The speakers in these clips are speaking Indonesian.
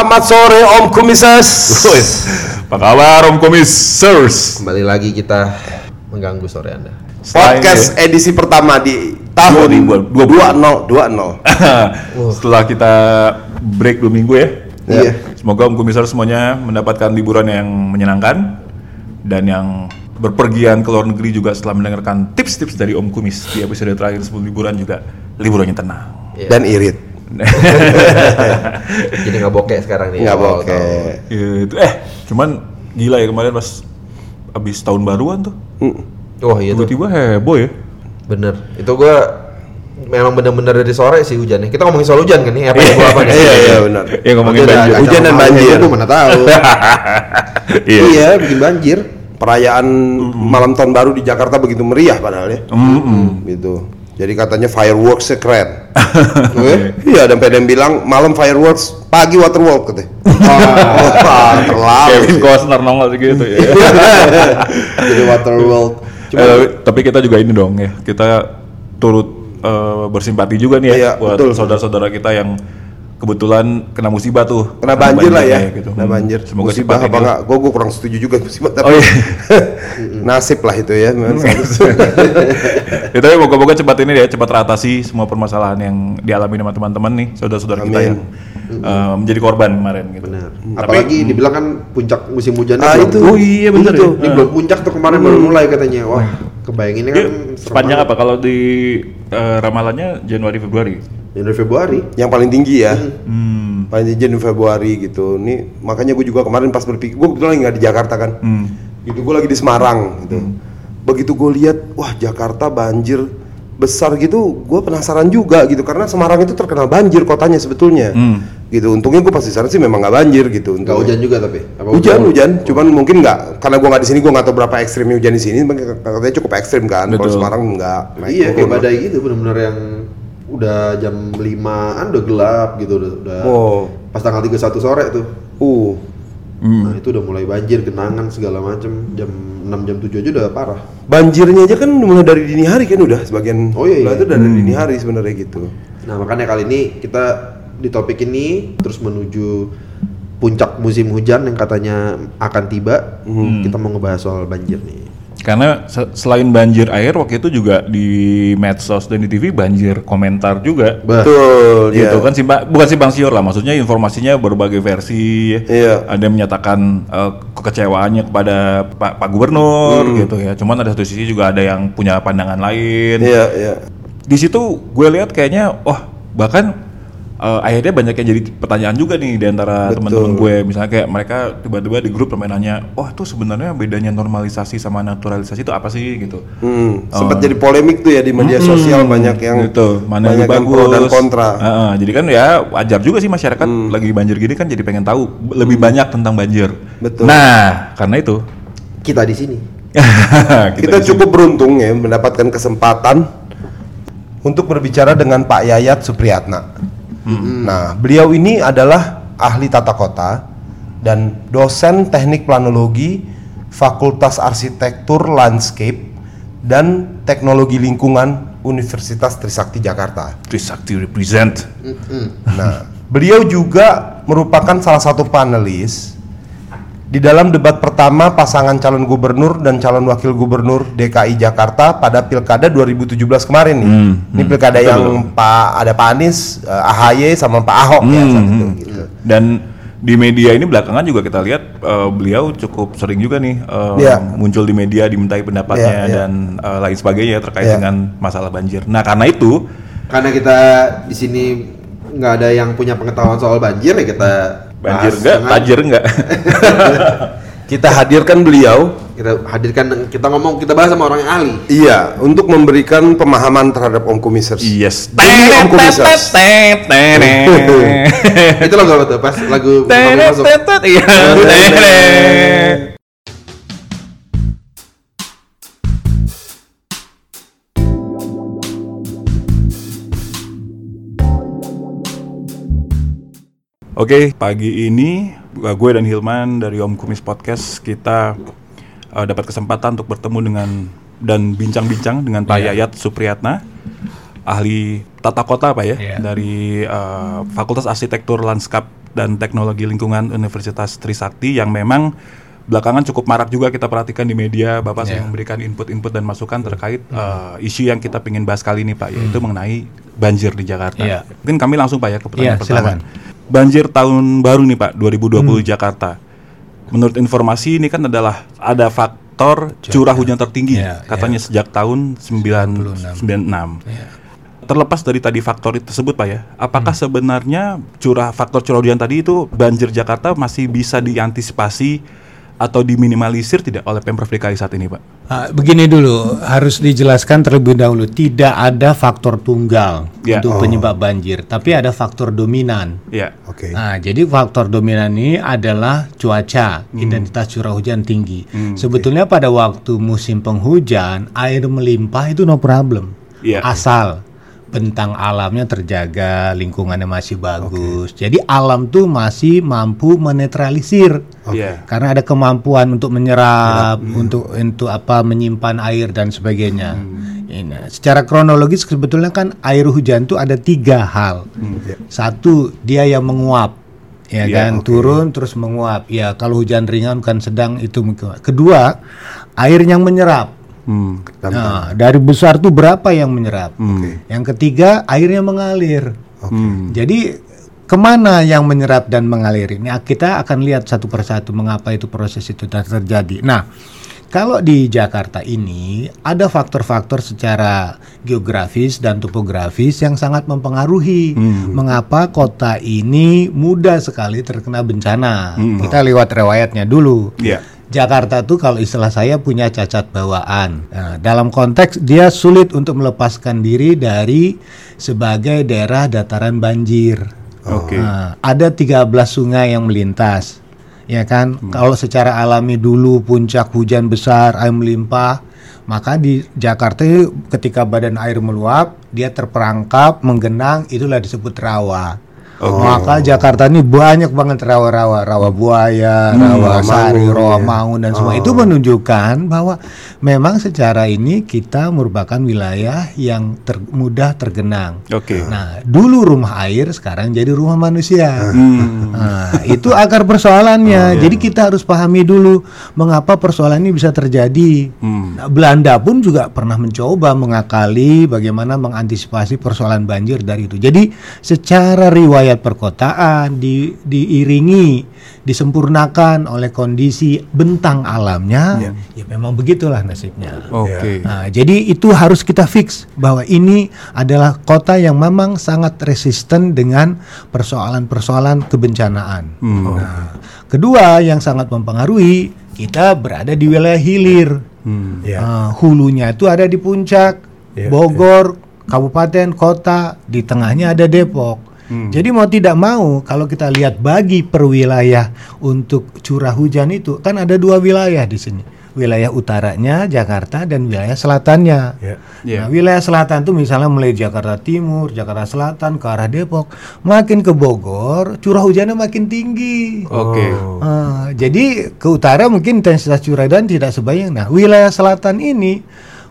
Selamat sore Om Kumisers. Apa kabar Om Komisers? Kembali lagi kita mengganggu sore Anda. Podcast edisi pertama di tahun 2020. 2020. Setelah kita break dua minggu ya. Iya. Semoga Om Komisers semuanya mendapatkan liburan yang menyenangkan dan yang berpergian ke luar negeri juga setelah mendengarkan tips-tips dari Om Kumis di episode terakhir sebelum liburan juga liburannya tenang. Dan irit. Jadi nggak bokeh sekarang nih. Nggak Oh, bokeh. Gitu. Eh, cuman gila ya kemarin pas abis tahun baruan tuh. Wah iya tuh. Tiba-tiba heboh ya. Bener. Itu gua memang bener-bener dari sore sih hujannya. Kita ngomongin soal hujan kan nih? Apa yang gua apa nih? Iya iya benar. Ya ngomongin banjir. Hujan dan banjir. itu Gua mana tahu. Iya. iya, bikin banjir. Perayaan malam tahun baru di Jakarta begitu meriah padahal ya. Mm-mm. Gitu. Jadi katanya fireworks keren. Oke. Iya, dan PDM bilang malam fireworks, pagi waterworld katanya. Wah, terlalu. Kevin. Costner nongol gitu ya. Jadi Waterworld. Eh, tapi, kita juga ini dong ya, kita turut eh, bersimpati juga nih ya Iya, buat saudara-saudara kita yang kebetulan kena musibah tuh. Kena banjir lah ya. banjirnya gitu. Kena Hmm. banjir. Semoga musibah apa ini- enggak? Gue gue kurang setuju juga musibah tapi Oh iya. nasib lah itu ya. memang. ya, tapi moga-moga cepat ini ya, cepat teratasi semua permasalahan yang dialami sama teman-teman nih, saudara-saudara kita Amin. yang eh, menjadi korban kemarin gitu. Benar. Tapi- Apalagi dibilang kan puncak musim hujannya Ah, itu. Oh iya, bener Itu. ya. Ini belum puncak tuh kemarin baru mulai katanya. Wah, kebayanginnya kan Dia serem sepanjang apa kalau di eh, ramalannya Januari Februari? Januari Februari. yang paling tinggi ya. Hmm. Paling tinggi Januari Februari gitu. Nih makanya gue juga kemarin pas berpikir, gue kebetulan lagi nggak di Jakarta kan. Hmm. Gitu gue lagi di Semarang gitu. Begitu gue lihat, wah Jakarta banjir besar gitu, gue penasaran juga gitu karena Semarang itu terkenal banjir kotanya sebetulnya. Hmm. Gitu. Untungnya gue pas di sana sih memang nggak banjir gitu. Untungnya. hujan juga tapi. Apa Hujan, hujan, cuman mungkin nggak karena gua nggak di sini gua nggak tahu berapa ekstrimnya hujan di sini, katanya cukup ekstrim kan. Kalau. Semarang nggak. Iya, kayak badai gitu bener-bener yang udah jam 5-an udah gelap gitu udah, udah Oh. pas tanggal 31 sore tuh. Uh, Nah, itu udah mulai banjir, genangan segala macem Jam 6 jam 7 aja udah parah. banjirnya aja kan mulai dari dini hari kan udah sebagian. Oh, iya, iya. itu dari dini hari sebenarnya gitu. Nah, makanya kali ini kita di topik ini terus menuju puncak musim hujan yang katanya akan tiba. Kita mau ngebahas soal banjir nih. Karena se- selain banjir air waktu itu juga di medsos dan di TV banjir komentar juga. Betul, gitu ya. kan simpang bukan simpang siur lah maksudnya informasinya berbagai versi Iya. ada yang menyatakan eh, kekecewaannya kepada Pak, Pak Gubernur gitu ya cuman ada satu sisi juga ada yang punya pandangan lain Iya, iya. di situ gue lihat kayaknya wah bahkan eh, akhirnya banyak yang jadi pertanyaan juga nih di antara teman-teman gue misalnya kayak mereka tiba-tiba di grup permainannya wah itu sebenarnya bedanya normalisasi sama naturalisasi itu apa sih gitu Hmm, sempat jadi polemik tuh ya di media sosial banyak yang gitu mana banyak yang bagus pro dan kontra. Hmm. Heeh, jadi kan ya wajar juga sih masyarakat lagi banjir gini kan jadi pengen tahu lebih banyak tentang banjir Betul. nah karena itu kita di sini. Kita, di sini. cukup beruntung ya mendapatkan kesempatan untuk berbicara dengan Pak Yayat Supriyatna. Nah, beliau ini adalah ahli tata kota dan dosen teknik planologi Fakultas Arsitektur Landscape dan Teknologi Lingkungan Universitas Trisakti Jakarta. Trisakti represent. Nah, beliau juga merupakan salah satu panelis di dalam debat pertama pasangan calon gubernur dan calon wakil gubernur DKI Jakarta pada Pilkada 2017 kemarin nih. Hmm, Ini pilkada yang Pak ada Pak Anies, eh, AHY sama Pak Ahok ya Hmm, saat itu hmm. gitu. dan di media ini belakangan juga kita lihat eh, beliau cukup sering juga nih eh, Iya. muncul di media dimintai pendapatnya Iya, iya. dan eh, lain sebagainya terkait Iya. dengan masalah banjir. Nah karena itu Karena kita di sini nggak ada yang punya pengetahuan soal banjir ya kita banjir enggak, dengan- tajir enggak. Kita hadirkan beliau Kita hadirkan kita ngomong kita bahas sama orang yang ahli. iya untuk memberikan pemahaman terhadap Om Komisers. yes. Demi Om Komisers. itu lagu apa tuh? Pas lagu pertama masuk. Iya. Oke, pagi ini uh, gue dan Hilman dari Om Kumis Podcast kita uh, dapat kesempatan untuk bertemu dengan dan bincang-bincang dengan Pak Yayat Supriyatna ahli tata kota Pak ya Iya. dari eh, Fakultas Arsitektur Lanskap dan Teknologi Lingkungan Universitas Trisakti yang memang belakangan cukup marak juga kita perhatikan di media Bapak sering Iya. memberikan input-input dan masukan terkait eh, isu yang kita ingin bahas kali ini Pak yaitu mengenai banjir di Jakarta. Iya. Mungkin kami langsung Pak ya ke pertanyaan Iya, pertama. silakan. Banjir tahun baru nih Pak 2020 Jakarta. Menurut informasi ini kan adalah ada faktor curah hujan tertinggi Iya, katanya sejak tahun 996. Terlepas dari tadi faktor itu tersebut Pak ya, apakah sebenarnya curah faktor curah hujan tadi itu banjir Jakarta masih bisa diantisipasi atau diminimalisir tidak oleh Pemprov DKI saat ini Pak? Ah, begini dulu, harus dijelaskan terlebih dahulu tidak ada faktor tunggal Ya. untuk penyebab banjir, tapi ada faktor dominan. Ya. Oke. Nah, jadi faktor dominan ini adalah cuaca, intensitas curah hujan tinggi. Sebetulnya pada waktu musim penghujan, air melimpah itu no problem. Iya. Asal bentang alamnya terjaga, lingkungannya masih bagus. Jadi alam tuh masih mampu menetralisir. Iya. Karena ada kemampuan untuk menyerap, untuk untuk apa menyimpan air dan sebagainya. Ini, secara kronologis sebetulnya kan air hujan itu ada tiga hal. Satu dia yang menguap, ya Iya, kan turun terus menguap. Ya kalau hujan ringan kan sedang itu menguap. Kedua air yang menyerap. Hmm. Nah, dari besar tuh berapa yang menyerap? Hmm. Yang ketiga airnya mengalir. Hmm. Jadi ke mana yang menyerap dan mengalir ini? Kita akan lihat satu persatu mengapa itu proses itu ter- terjadi. Nah, kalau di Jakarta ini ada faktor-faktor secara geografis dan topografis yang sangat mempengaruhi mengapa kota ini mudah sekali terkena bencana. Kita lewat riwayatnya dulu. Iya. Jakarta tuh kalau istilah saya punya cacat bawaan. Nah, dalam konteks dia sulit untuk melepaskan diri dari sebagai daerah dataran banjir. Oke. Nah, ada 13 sungai yang melintas. Ya kan? Kalau secara alami dulu puncak hujan besar, air melimpah, maka di Jakarta ketika badan air meluap, dia terperangkap, menggenang, itulah disebut rawa. Maka Jakarta ini banyak banget rawa-rawa, rawa buaya, rawa sari, rawa maung dan semua itu menunjukkan bahwa memang secara ini kita merupakan wilayah yang ter- mudah tergenang. Oke. Nah, dulu rumah air, sekarang jadi rumah manusia. Hmm. Nah, itu akar persoalannya. Jadi kita harus pahami dulu mengapa persoalan ini bisa terjadi. Hmm. Nah, Belanda pun juga pernah mencoba mengakali bagaimana mengantisipasi persoalan banjir dari itu. Jadi secara riwayat perkotaan di, diiringi, disempurnakan oleh kondisi bentang alamnya, ya memang begitulah nasibnya. Oke. Nah, jadi itu harus kita fix bahwa ini adalah kota yang memang sangat resisten dengan persoalan-persoalan kebencanaan. Hmm. Nah, kedua yang sangat mempengaruhi kita berada di wilayah hilir. Hmm. Ya. Ah, hulunya itu ada di puncak, Ya, Bogor, kabupaten, kota, di tengahnya ada Depok. Jadi mau tidak mau kalau kita lihat bagi per wilayah untuk curah hujan itu kan ada dua wilayah di sini. Wilayah utaranya Jakarta dan wilayah selatannya. Ya. Iya. Nah, wilayah selatan tuh misalnya mulai Jakarta Timur, Jakarta Selatan ke arah Depok, makin ke Bogor, curah hujannya makin tinggi. Oke. Ah, jadi ke utara mungkin intensitas curah hujan tidak sebanyak. Nah, wilayah selatan ini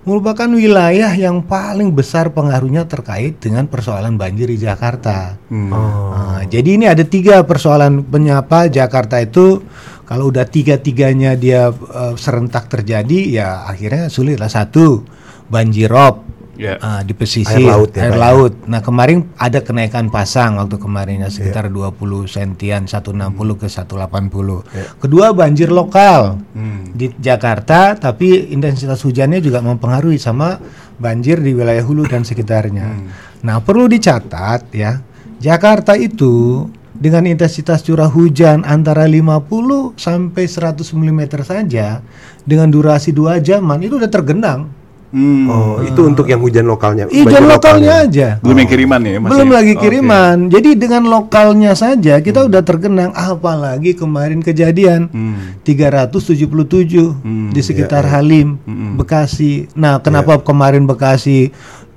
merupakan wilayah yang paling besar pengaruhnya terkait dengan persoalan banjir di Jakarta. Hmm. Ah, jadi ini ada tiga persoalan penyapa Jakarta itu kalau udah tiga-tiganya dia eh, serentak terjadi ya akhirnya sulit lah satu banjirop Ya. ah, di pesisir Air laut ya, air Pak, ya? laut. Nah kemarin ada kenaikan pasang waktu kemarinnya sekitar 20 sentian 160 ke 180. Kedua banjir lokal di Jakarta tapi intensitas hujannya juga mempengaruhi sama banjir di wilayah hulu dan sekitarnya. Nah perlu dicatat ya Jakarta itu dengan intensitas curah hujan antara 50 sampai 100 mm saja dengan durasi dua jaman itu udah tergenang. Hmm. Oh, itu untuk yang hujan lokalnya. Hujan banjir lokalnya aja. Belum yang kiriman ya masih. Belum lagi Oke. kiriman. Jadi dengan lokalnya saja kita udah tergenang apalagi kemarin kejadian Hmm. 377 Hmm, di sekitar Halim, Bekasi. Nah, kenapa kemarin Bekasi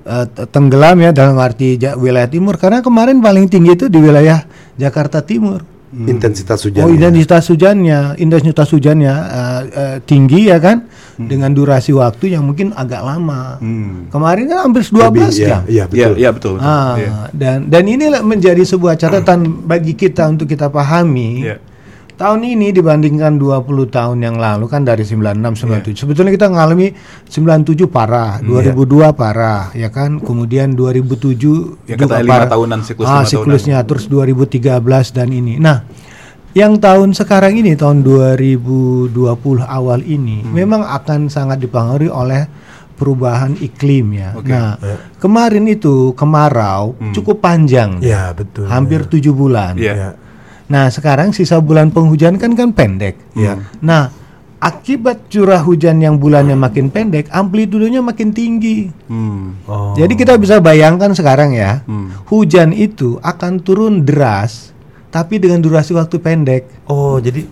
eh, t- tenggelam ya dalam arti ja- wilayah timur? Karena kemarin paling tinggi itu di wilayah Jakarta Timur. intensitas hujan. Oh, intensitas hujannya, intensitas hujannya eh, eh, tinggi ya kan, dengan durasi waktu yang mungkin agak lama. Hmm. Kemarin kan hampir 12 Lebih, jam. Iya, iya, Iya, betul. iya betul. betul. Ah, Iya. dan dan inilah menjadi sebuah catatan bagi kita untuk kita pahami. Iya. Tahun ini dibandingkan 20 tahun yang lalu kan dari 96 97. Iya. Sebetulnya kita mengalami 97 parah, 2002 parah, ya kan? Kemudian 2007 Ya, juga kata lima parah. tahunan, siklus ah, lima siklusnya terus 2013 dan ini. Nah, yang tahun sekarang ini tahun 2020 awal ini Hmm. memang akan sangat dipengaruhi oleh perubahan iklim ya. Oke. Nah, kemarin itu kemarau Hmm. cukup panjang, Iya, betul. hampir tujuh bulan. Iya. Iya. Nah, sekarang sisa bulan penghujan kan kan pendek. Iya. Nah, akibat curah hujan yang bulannya makin pendek, amplitudenya makin tinggi. Hmm. Oh. Jadi kita bisa bayangkan sekarang ya, Hmm. hujan itu akan turun deras, tapi dengan durasi waktu pendek. Oh, jadi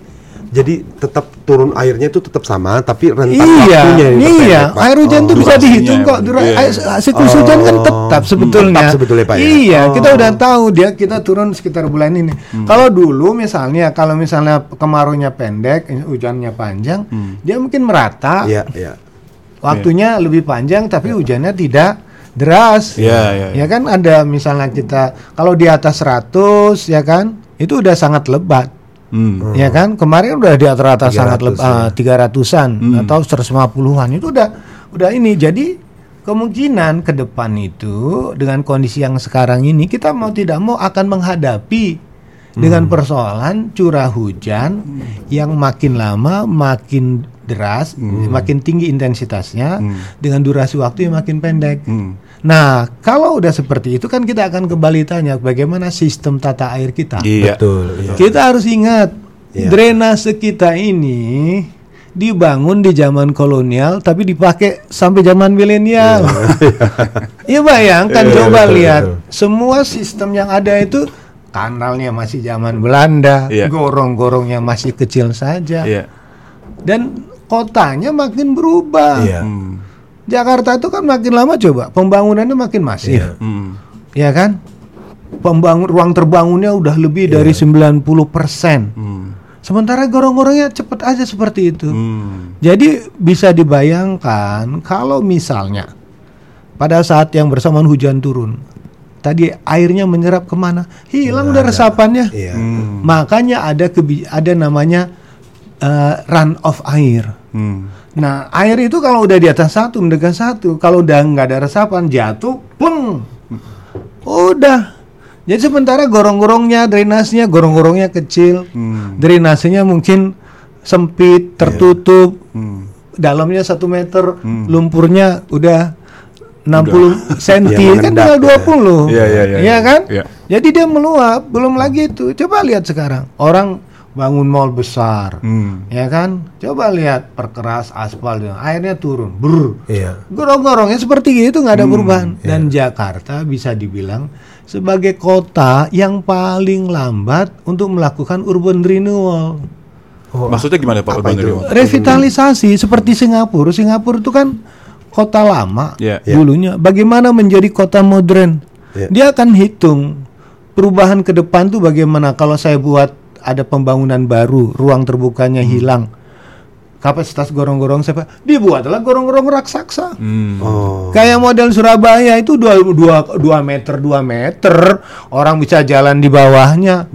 jadi tetap turun airnya itu tetap sama, tapi rentan iya, waktunya yang iya. terpendek, Pak. Air hujan Oh. tuh bisa dihitung kok. emang. Dura- Iya. air- siklus hujan kan Oh. tetap sebetulnya. Tetap sebetulnya, Pak, ya? Iya, Oh. kita udah tahu dia kita turun sekitar bulan ini. Hmm. Kalau dulu misalnya, kalau misalnya kemaraunya pendek, hujannya panjang, dia mungkin merata. Iya, iya. Waktunya lebih panjang, tapi hujannya tidak deras. Iya, iya, iya. Ya kan ada misalnya kita kalau di atas 100 ya kan, itu udah sangat lebat. Hmm. Ya kan kemarin udah di 300 sangat leb- ya. ah, 300-an Hmm. atau 150-an itu udah udah ini. Jadi kemungkinan ke depan itu dengan kondisi yang sekarang ini kita mau tidak mau akan menghadapi dengan persoalan curah hujan yang makin lama makin deras, makin tinggi intensitasnya dengan durasi waktu yang makin pendek. Hmm. Nah, kalau udah seperti itu kan kita akan kembali tanya bagaimana sistem tata air kita. Iya. Betul, iya. Kita harus ingat Iya. drainase kita ini dibangun di zaman kolonial tapi dipakai sampai zaman milenial. Iya bayangkan Iya, coba betul, lihat betul. semua sistem yang ada itu kanalnya masih zaman Belanda, Iya. gorong-gorongnya masih kecil saja Iya. dan kotanya makin berubah. Iya. Hmm. Jakarta itu kan makin lama coba pembangunannya makin masif. Iya. Hmm. Ya kan? Pembangun ruang terbangunnya udah lebih dari 90%. Hmm. Sementara gorong-gorongnya cepet aja seperti itu. Hmm. Jadi bisa dibayangkan kalau misalnya pada saat yang bersamaan hujan turun, tadi airnya menyerap ke mana? Hilang udah resapannya. Iya. Hmm. Makanya ada kebi ada namanya eh, run off air. Hmm. Nah air itu kalau udah di atas satu mendekati satu, kalau udah nggak ada resapan jatuh, pleng, udah. Jadi sementara gorong-gorongnya, drainasenya, gorong-gorongnya kecil, Hmm. drainasenya mungkin sempit, tertutup, Hmm. dalamnya satu meter, lumpurnya udah 60 cm Ya, kan mengendap tinggal ya. 20 Iya, iya, iya, iya. kan Iya. jadi dia meluap belum lagi itu coba lihat sekarang orang bangun mall besar Hmm. ya kan coba lihat perkeras aspal airnya turun brr Iya. gorong-gorongnya seperti itu nggak ada Hmm, perubahan iya. dan Jakarta bisa dibilang sebagai kota yang paling lambat untuk melakukan urban renewal Maksudnya gimana Pak Apa Urban itu? Renewal? revitalisasi seperti Singapura. Singapura itu kan kota lama Iya. Iya. dulunya. Bagaimana menjadi kota modern? Iya. Dia akan hitung perubahan ke depan tuh bagaimana kalau saya buat ada pembangunan baru, ruang terbukanya hilang. Kapasitas gorong-gorong siapa? Dibuatlah gorong-gorong raksasa. Hmm. Oh. Kayak model Surabaya itu dua, dua, dua meter dua meter orang bisa jalan di bawahnya.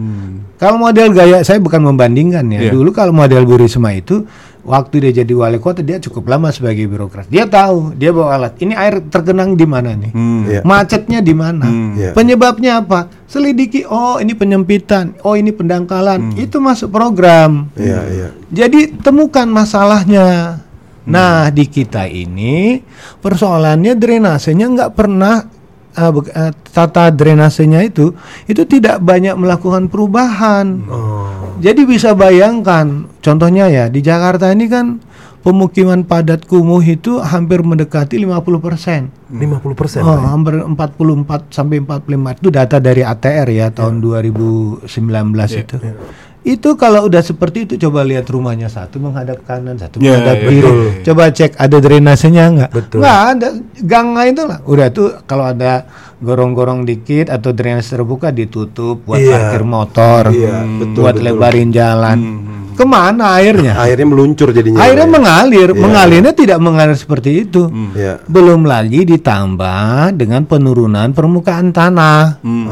Kalau model gaya saya bukan membandingkan ya. Iya. Dulu kalau model Bu Risma itu waktu dia jadi wali kota dia cukup lama sebagai birokrat. Dia tahu, dia bawa alat. Ini air tergenang di mana nih? Hmm. Iya. Macetnya di mana? Hmm. Iya. Penyebabnya apa? Selidiki. Oh, ini penyempitan. Oh, ini pendangkalan. Itu masuk program. Iya, iya. Jadi temukan masalahnya. Nah di kita ini persoalannya drainasenya nggak pernah uh, uh, tata drainasenya itu itu tidak banyak melakukan perubahan. Oh. Jadi bisa bayangkan contohnya ya di Jakarta ini kan pemukiman padat kumuh itu hampir mendekati 50%. 50% Oh, Pak, ya? hampir 44 sampai 45 itu data dari ATR ya tahun 2019 itu. Itu kalau udah seperti itu coba lihat rumahnya satu menghadap kanan, satu Ya, menghadap ya, kiri. ya, Coba cek ada drainasenya nggak? Nggak ada. Gangnya itu lah. Udah tuh kalau ada gorong-gorong dikit atau drainase terbuka ditutup buat Iya. parkir motor, Iya, hmm, betul, buat betul. lebarin jalan. Ke mana airnya? Akhirnya meluncur jadinya. Airnya ya. mengalir, Iya. mengalirnya tidak mengalir seperti itu. Iya. Belum lagi ditambah dengan penurunan permukaan tanah. Hmm.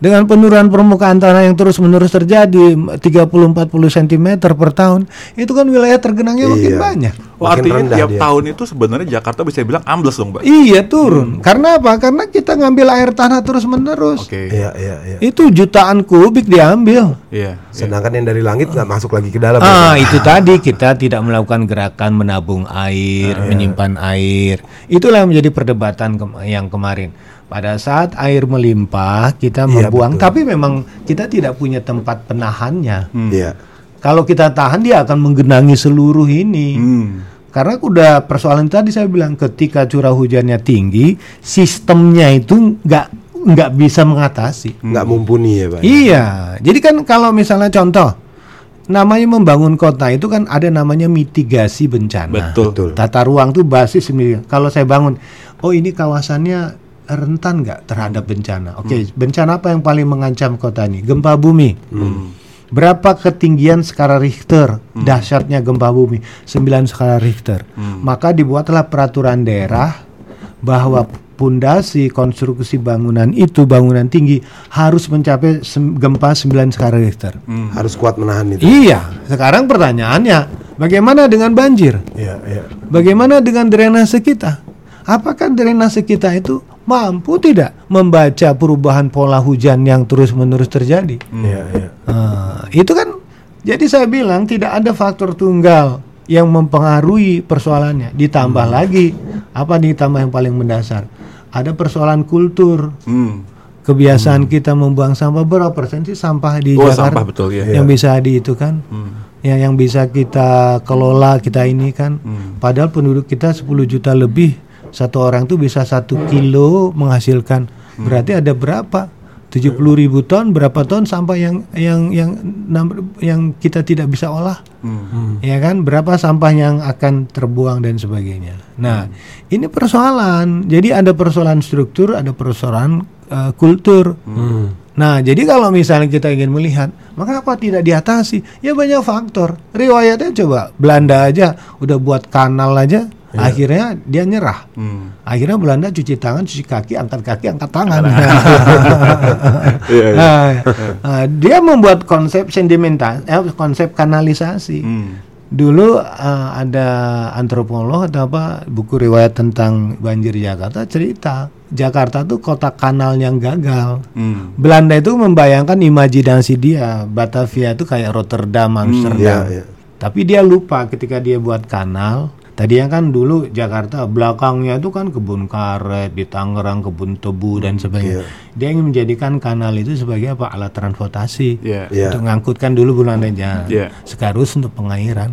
Ah. Dengan penurunan permukaan tanah yang terus-menerus terjadi 30-40 cm per tahun, itu kan wilayah tergenangnya makin Iya. banyak. Oh, Makin artinya tiap dia. tahun itu sebenarnya Jakarta bisa bilang ambles dong, Mbak. Iya turun. Karena apa? Karena kita ngambil air tanah terus-menerus. Oke. Iya, iya, iya. Itu jutaan kubik diambil. Iya. Sedangkan yang dari langit nggak masuk lagi ke dalam. Ah, ya. itu tadi kita tidak melakukan gerakan menabung air, menyimpan air. Itulah yang menjadi perdebatan kem- yang kemarin. Pada saat air melimpah, kita Iya, membuang, betul. tapi memang kita tidak punya tempat penahannya. Iya. Kalau kita tahan, dia akan menggenangi seluruh ini. Hmm. Karena udah persoalan tadi saya bilang, ketika curah hujannya tinggi, sistemnya itu nggak nggak bisa mengatasi. Nggak mumpuni ya, Pak. Iya, jadi kan kalau misalnya contoh, namanya membangun kota itu kan ada namanya mitigasi bencana. Betul. Tata ruang tuh basis. Kalau saya bangun, oh ini kawasannya rentan nggak terhadap bencana? Oke, bencana apa yang paling mengancam kota ini? Gempa bumi. Berapa ketinggian skala Richter dahsyatnya gempa bumi? 9 skala Richter. Maka dibuatlah peraturan daerah bahwa pondasi konstruksi bangunan itu bangunan tinggi harus mencapai gempa 9 skala Richter. Harus kuat menahan itu. Iya, sekarang pertanyaannya, bagaimana dengan banjir? Iya, iya. Bagaimana dengan drainase kita? Apakah drainase kita itu mampu tidak membaca perubahan pola hujan yang terus-menerus terjadi? Iya, iya. Nah, itu kan jadi saya bilang tidak ada faktor tunggal yang mempengaruhi persoalannya. Ditambah lagi apa ditambah yang paling mendasar? Ada persoalan kultur. Hmm. Kebiasaan kita membuang sampah berapa persen sih sampah di Oh, Jakarta? sampah betul ya. Yang bisa di itu kan? Ya yang bisa kita kelola kita ini kan. Padahal penduduk kita 10 juta lebih. Satu orang tuh bisa satu kilo menghasilkan. Berarti ada berapa? 70 ribu ton, berapa ton sampah yang yang yang yang kita tidak bisa olah? Ya kan? Berapa sampah yang akan terbuang dan sebagainya. Nah, ini persoalan. Jadi ada persoalan struktur, ada persoalan eh, kultur. Nah, jadi kalau misalnya kita ingin melihat, maka apa tidak diatasi? Ya banyak faktor. Riwayatnya coba Belanda aja udah buat kanal aja, akhirnya dia nyerah. Hmm. Akhirnya Belanda cuci tangan, cuci kaki, angkat kaki, angkat tangan. Iya, iya. Nah, nah, dia membuat konsep sedimental, eh, konsep kanalisasi. Hmm. Dulu eh, ada antropolog atau apa buku riwayat tentang banjir Jakarta cerita Jakarta tuh kota kanal yang gagal. Hmm. Belanda itu membayangkan imajinasi dia Batavia itu kayak Rotterdam, Amsterdam. iya, iya. Tapi dia lupa ketika dia buat kanal. Tadinya kan dulu Jakarta belakangnya itu kan kebun karet, di Tangerang kebun tebu dan sebagainya. Dia ingin menjadikan kanal itu sebagai apa alat transportasi Iya. Iya. untuk ngangkutkan dulu Belandanya. Iya. Sekarus untuk pengairan.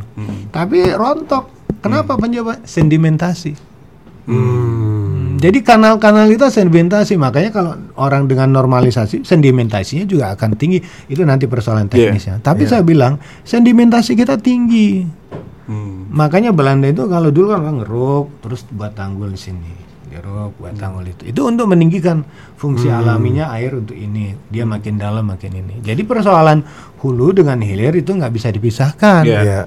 Tapi rontok. Kenapa penyebab sedimentasi? Hmm, Jadi kanal-kanal itu sedimentasi, makanya kalau orang dengan normalisasi, sedimentasinya juga akan tinggi. Itu nanti persoalan teknisnya. Tapi saya bilang sedimentasi kita tinggi. Hmm. Makanya Belanda itu kalau dulu kan ngeruk, terus buat tanggul di sini, diruk buat tanggul itu. Itu untuk meninggikan fungsi alaminya air untuk ini. Dia makin dalam makin ini. Jadi persoalan hulu dengan hilir itu nggak bisa dipisahkan. Iya. Iya.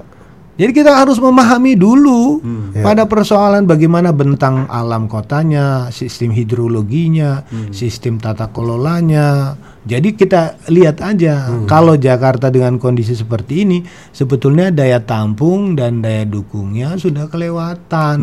Jadi kita harus memahami dulu Ya. pada persoalan bagaimana bentang alam kotanya, sistem hidrologinya, sistem tata kelolanya. Jadi kita lihat aja kalau Jakarta dengan kondisi seperti ini sebetulnya daya tampung dan daya dukungnya sudah kelewatan.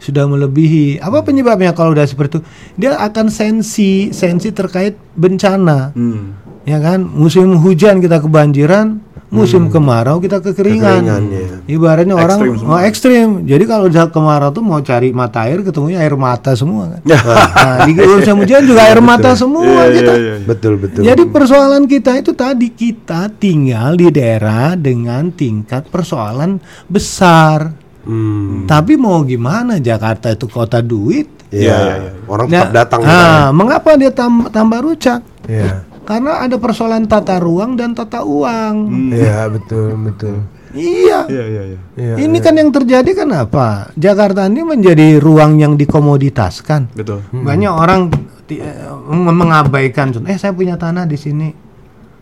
Sudah melebihi. Apa penyebabnya kalau udah seperti itu? Dia akan sensi, sensi terkait bencana. Hmm. Ya kan? Musim hujan kita kebanjiran, musim kemarau kita kekeringan. Kekeringan, ya. Ibaratnya orang Ekstrim semua. oh, ekstrim. Jadi kalau kemarau tuh mau cari mata air ketemunya air mata semua kan. nah, di musim hujan juga air mata semua Iya, kita. iya, iya. Betul, betul. Jadi persoalan kita itu tadi kita tinggal di daerah dengan tingkat persoalan besar. Hmm. Tapi mau gimana Jakarta itu kota duit. Iya, Iya, iya, iya. Orang Nah, tetap datang. Nah, mengapa dia tam- tambah rucak? Iya. Karena ada persoalan tata ruang dan tata uang. Iya, betul, betul. Iya. Iya, iya, iya. Iya, ini kan yang terjadi kan apa? Jakarta ini menjadi ruang yang dikomoditaskan. Betul. Banyak orang eh, meng- mengabaikan eh saya punya tanah di sini.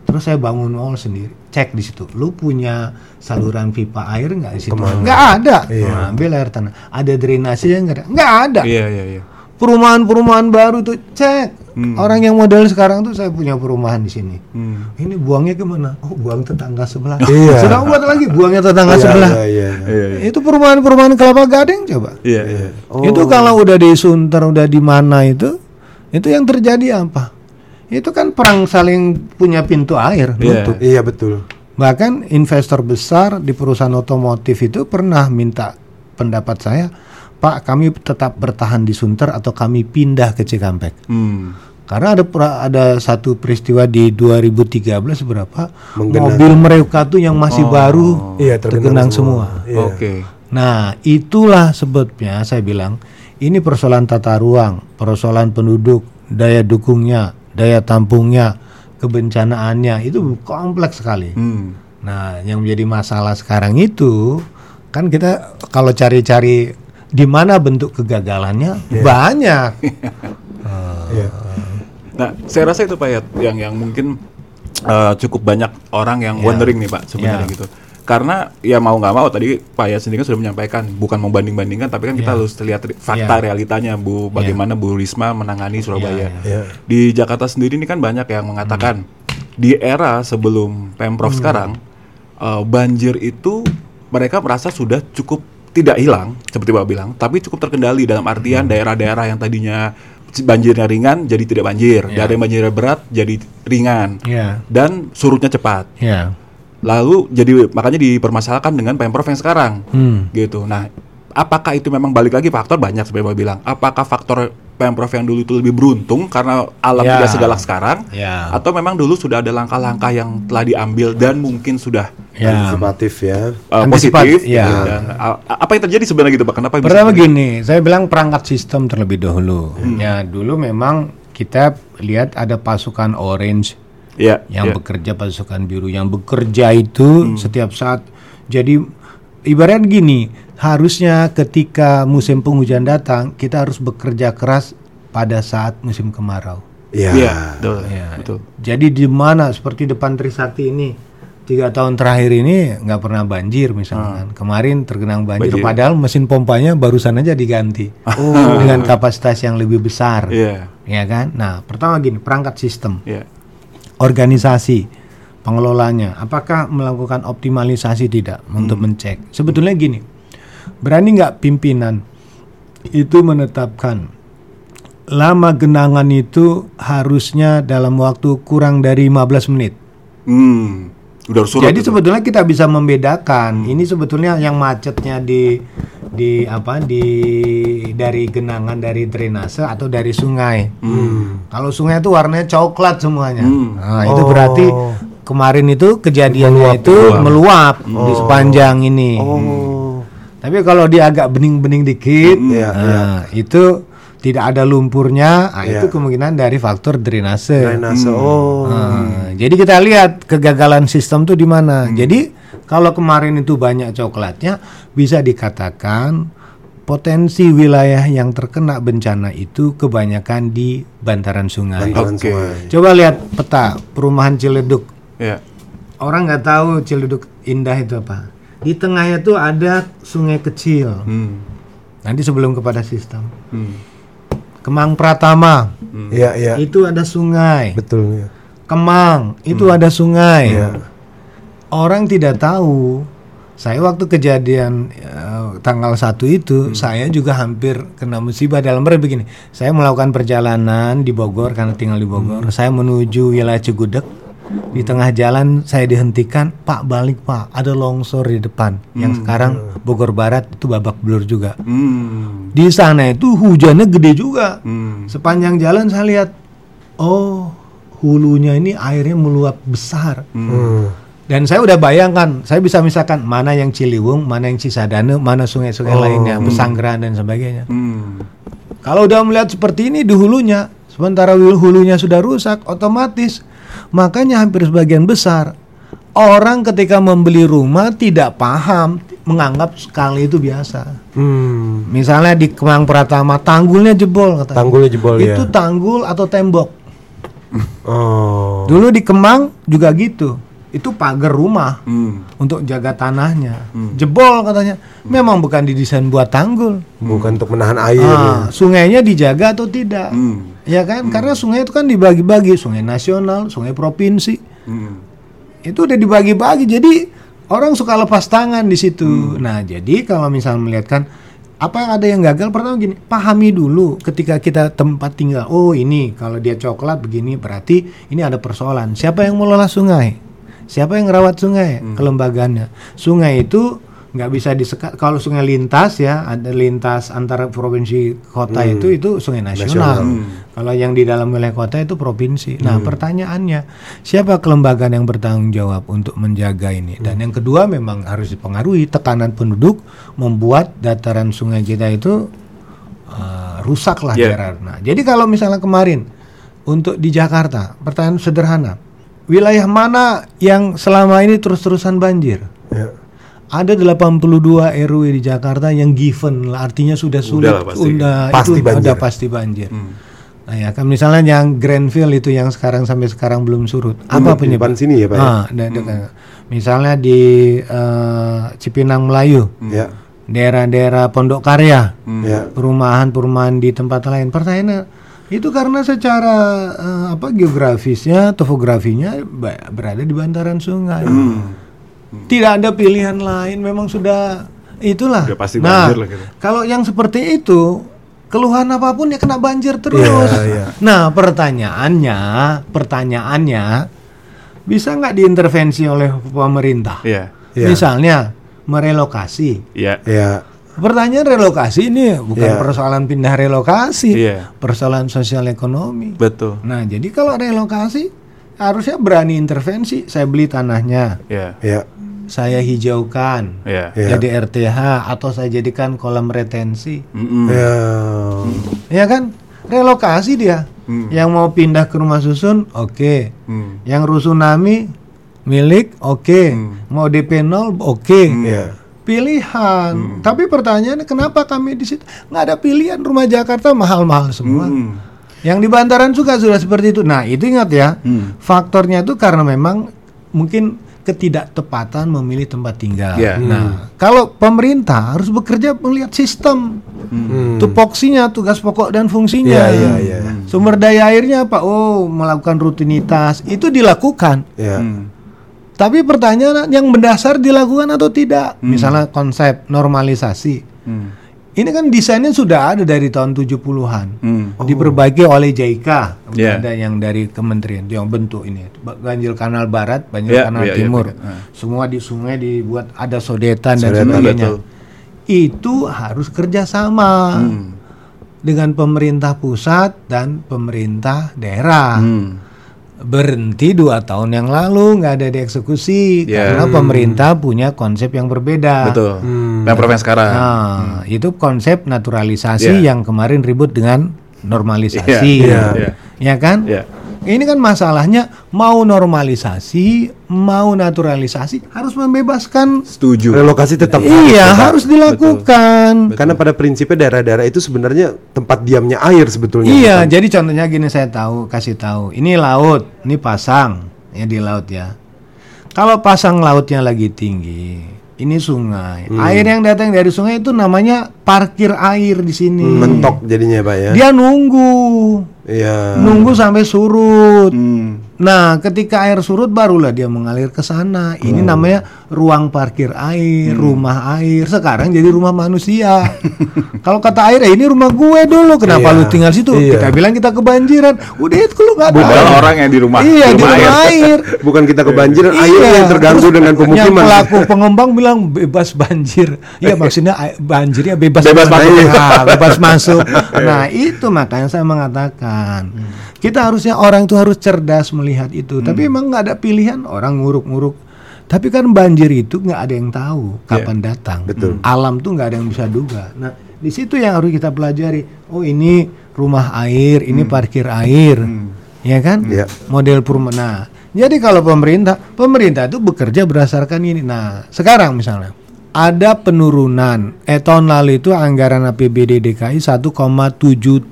Terus saya bangun mall sendiri. Cek di situ. Lu punya saluran pipa air nggak di situ? Nggak ada. Nah, ambil air tanah. Ada drainase nggak ada? Nggak ada. Iya, iya, iya. Perumahan-perumahan baru tuh cek. Orang yang modal sekarang tuh saya punya perumahan di sini. Hmm. Ini buangnya ke mana? Oh, buang tetangga sebelah. Iya. Sudah buat lagi buangnya tetangga Iya, sebelah. iya, iya. Iya, iya. Itu perumahan-perumahan kelapa gading coba. Iya, iya. Itu kalau udah di Sunter, udah di mana itu, itu yang terjadi apa? Itu kan perang saling punya pintu air. Iya. nutup. Iya, betul. Bahkan investor besar di perusahaan otomotif itu pernah minta pendapat saya, Pak, kami tetap bertahan di Sunter atau kami pindah ke Cikampek. Hmm. Karena ada ada satu peristiwa di 2013 berapa Menggenang. mobil mereka tuh yang masih baru Iya, tergenang, tergenang semua. Iya. Oke. Nah, itulah sebabnya saya bilang ini persoalan tata ruang, persoalan penduduk, daya dukungnya, daya tampungnya, kebencanaannya itu kompleks sekali. Hmm. Nah, yang menjadi masalah sekarang itu kan kita kalau cari-cari di mana bentuk kegagalannya banyak. Iya. Nah, saya rasa itu Pak ya yang yang mungkin eh, cukup banyak orang yang wondering nih Pak sebenarnya Ya. gitu. Karena ya mau nggak mau tadi Pak ya sendiri kan sudah menyampaikan bukan membanding-bandingkan tapi kan kita Ya. harus lihat fakta Ya. realitanya Bu bagaimana Bu Risma menangani Surabaya. Iya. Di Jakarta sendiri ini kan banyak yang mengatakan di era sebelum Pemprov sekarang eh, banjir itu mereka merasa sudah cukup tidak hilang seperti Bapak bilang, tapi cukup terkendali dalam artian daerah-daerah yang tadinya banjirnya ringan jadi tidak banjir, daerah yang banjirnya berat jadi ringan Ya, dan surutnya cepat. ya. Lalu jadi makanya dipermasalahkan dengan Pemprov yang sekarang Hmm. gitu. Nah, apakah itu memang balik lagi faktor banyak seperti Bapak bilang. Apakah faktor Pemprov yang dulu itu lebih beruntung karena alam Ya. tidak segalak sekarang Ya. atau memang dulu sudah ada langkah-langkah yang telah diambil dan mungkin sudah Ya. Antisipatif ya. uh, positif ya. gitu. Dan, uh, apa yang terjadi sebenarnya gitu Pak? Kenapa bisa Pertama terjadi? gini, saya bilang perangkat sistem terlebih dahulu. Ya, dulu memang kita lihat ada pasukan orange Iya, yang iya. bekerja pasukan biru yang bekerja itu setiap saat. Jadi ibarat gini, harusnya ketika musim penghujan datang, kita harus bekerja keras pada saat musim kemarau. Iya. Iya, betul. Ya. betul. Jadi di mana seperti depan Trisakti ini tiga tahun terakhir ini nggak pernah banjir misalkan. Kemarin tergenang banjir, Banjir. padahal mesin pompanya barusan aja diganti dengan kapasitas yang lebih besar, Iya, ya kan? Nah pertama gini perangkat sistem, iya. organisasi pengelolanya, apakah melakukan optimalisasi tidak untuk mencek? Sebetulnya gini, berani nggak pimpinan itu menetapkan lama genangan itu harusnya dalam waktu kurang dari 15 menit. Hmm. Udah surut. Jadi itu. sebetulnya kita bisa membedakan. Ini sebetulnya yang macetnya di di apa di dari genangan dari drainase atau dari sungai. Kalau sungai itu warnanya coklat semuanya. Nah, itu berarti kemarin itu kejadiannya itu meluap di sepanjang ini. Oh. Tapi kalau dia agak bening-bening dikit, Iya, nah, itu tidak ada lumpurnya, nah, Iya. itu kemungkinan dari faktor drainase. Drainase. Oh. Nah, jadi kita lihat kegagalan sistem tuh di mana. Jadi kalau kemarin itu banyak coklatnya, bisa dikatakan potensi wilayah yang terkena bencana itu kebanyakan di bantaran sungai. Bantaran Oke. sungai. Coba lihat peta perumahan Ciledug. Iya. Orang nggak tahu Ciledug indah itu apa. Di tengahnya tuh ada sungai kecil. Hmm. Nanti sebelum kepada sistem. Hmm. Kemang Pratama Iya, iya. itu ada sungai. Betul ya. Kemang itu ada sungai. Orang tidak tahu. Saya waktu kejadian eh, tanggal 1 itu saya juga hampir kena musibah dalam arti begini. Saya melakukan perjalanan di Bogor karena tinggal di Bogor. Saya menuju wilayah Cigudeg. Di tengah jalan saya dihentikan, "Pak, balik, Pak. Ada longsor di depan." Yang sekarang Bogor Barat itu babak belur juga. Hmm. Di sana itu hujannya gede juga. Hmm. Sepanjang jalan saya lihat, oh hulunya ini airnya meluap besar. Hmm. Dan saya udah bayangkan, saya bisa misalkan mana yang Ciliwung, mana yang Cisadane, mana sungai-sungai lainnya, Pesanggerahan dan sebagainya. Hmm. Kalau udah melihat seperti ini di hulunya, sementara hulunya sudah rusak, otomatis Makanya hampir sebagian besar orang ketika membeli rumah tidak paham, menganggap sekali itu biasa. Hmm. Misalnya di Kemang Pratama tanggulnya jebol katanya. Tanggulnya jebol itu ya. tanggul atau tembok. Oh. Dulu di Kemang juga gitu. Itu pagar rumah Hmm. untuk jaga tanahnya. Jebol katanya. Memang bukan didesain buat tanggul. Bukan untuk menahan air. Ah, sungainya dijaga atau tidak? Hmm. Ya kan? Karena sungai itu kan dibagi-bagi, sungai nasional, sungai provinsi. Hmm. Itu udah dibagi-bagi. Jadi orang suka lepas tangan di situ. Nah, jadi kalau misal melihatkan apa yang ada yang gagal pertama gini, pahami dulu ketika kita tempat tinggal. Oh, ini kalau dia coklat begini berarti ini ada persoalan. Siapa yang mengelola sungai? Siapa yang merawat sungai? Kelembagaannya. Sungai itu nggak bisa disekat kalau sungai lintas ya ada lintas antara provinsi kota itu itu sungai nasional. Kalau yang di dalam wilayah kota itu provinsi. Nah pertanyaannya siapa kelembagaan yang bertanggung jawab untuk menjaga ini? Dan yang kedua memang harus dipengaruhi tekanan penduduk membuat dataran sungai kita itu uh, rusak lah Yeah. daerah. Nah jadi kalau misalnya kemarin untuk di Jakarta pertanyaan sederhana wilayah mana yang selama ini terus-terusan banjir? Ya. Ada 82 RW di Jakarta yang given lah, artinya sudah sulit, lah pasti. udah Pasti itu banjir. udah pasti banjir. Nah ya kan misalnya yang Grandville itu yang sekarang sampai sekarang belum surut. Apa depan penyebab? sini ya, Pak. ya? Ah, da- Misalnya di eh, Cipinang Melayu, Ya. daerah-daerah Pondok Karya, Ya. perumahan-perumahan di tempat lain. Pertanyaannya itu karena secara eh, apa geografisnya, topografinya berada di bantaran sungai. Tidak ada pilihan lain, memang sudah itulah. Udah pasti nah, banjir lah gitu. kalau yang seperti itu keluhan apa pun ya kena banjir terus. Iya, iya. Nah, pertanyaannya, pertanyaannya bisa nggak diintervensi oleh pemerintah? Iya. Iya. Misalnya merelokasi. Iya. Ya. Pertanyaan relokasi ini bukan Iya. persoalan pindah relokasi, Iya. persoalan sosial ekonomi. Betul. Nah, jadi kalau relokasi harusnya berani intervensi. Saya beli tanahnya, Iya. Ya. saya hijaukan, Iya. Iya. jadi RTH atau saya jadikan kolam retensi. Mm-mm. Ya. Ya kan? Relokasi dia. Yang mau pindah ke rumah susun, oke. Hmm. Yang rusunami milik, oke. Mau DP 0, oke. Ya. Pilihan. Tapi pertanyaannya kenapa kami di situ nggak ada pilihan rumah Jakarta mahal-mahal semua. Hmm. Yang di bantaran juga sudah seperti itu. Nah, itu ingat ya. Hmm. Faktornya itu karena memang mungkin ketidaktepatan memilih tempat tinggal. Iya. Nah, kalau pemerintah harus bekerja melihat sistem. Hmm. Tupoksinya, tugas pokok dan fungsinya. Iya, iya, iya. Sumber daya airnya apa? Oh, melakukan rutinitas. Itu dilakukan. Ya. Hmm. Tapi pertanyaan yang mendasar dilakukan atau tidak? Misalnya konsep normalisasi. Hmm. Ini kan desainnya sudah ada dari tahun 70-an. Hmm. Diperbaiki oleh JIK. Iya. Ada yang dari kementerian yang bentuk ini. Ganjil Kanal Barat, Banjir Iya, Kanal iya, iya, Timur. iya. Ah. Semua di sungai dibuat ada sodetan dan Sodetan, sebagainya. betul. Itu harus kerjasama Hmm. dengan pemerintah pusat dan pemerintah daerah Hmm. Berhenti dua tahun yang lalu nggak ada dieksekusi Ya. karena pemerintah punya konsep yang berbeda. Betul. Hmm. Pemprov yang sekarang. Nah, itu konsep naturalisasi Ya. yang kemarin ribut dengan normalisasi. Iya, iya. Ya kan? Iya. Ini kan masalahnya mau normalisasi, mau naturalisasi harus membebaskan. Setuju. Relokasi tetap iya, Pak. harus dilakukan. Karena pada prinsipnya daerah-daerah itu sebenarnya tempat diamnya air sebetulnya. Iya, bukan? jadi contohnya gini saya tahu, kasih tahu. Ini laut, ini pasang, ya di laut ya. Kalau pasang lautnya lagi tinggi, ini sungai. Air yang datang dari sungai itu namanya parkir air di sini. mentok jadinya Pak ya. Dia nunggu, Iya. nunggu sampai surut. Hmm. Nah, ketika air surut barulah dia mengalir ke sana. Ini namanya ruang parkir air, rumah air. Sekarang jadi rumah manusia. Kalau kata air, "Eh, ini rumah gue dulu. Kenapa Iya. lu tinggal situ? Iya. Kita bilang kita kebanjiran. Udah itu lu nggak ada. Padahal air. orang yang di rumah- Iya, di di rumah rumah air. Bukan kita kebanjiran, air Iya. yang terganggu Terus dengan Yang pemukiman. pelaku pengembang bilang bebas banjir. Iya maksudnya air- banjirnya bebas Bebas masuk. Nah, bebas masuk. Nah itu makanya saya mengatakan kita harusnya orang itu harus cerdas melihat itu. Tapi emang nggak ada pilihan orang nguruk-nguruk. Tapi kan banjir itu nggak ada yang tahu kapan datang. Betul. Alam tuh nggak ada yang bisa duga. Nah di situ yang harus kita pelajari. Oh ini rumah air, ini parkir air, ya kan? Iya. Model perumahan. Nah Jadi kalau pemerintah, pemerintah itu bekerja berdasarkan ini. Nah, sekarang misalnya ada penurunan. Eh tahun lalu itu anggaran APBD DKI 1,7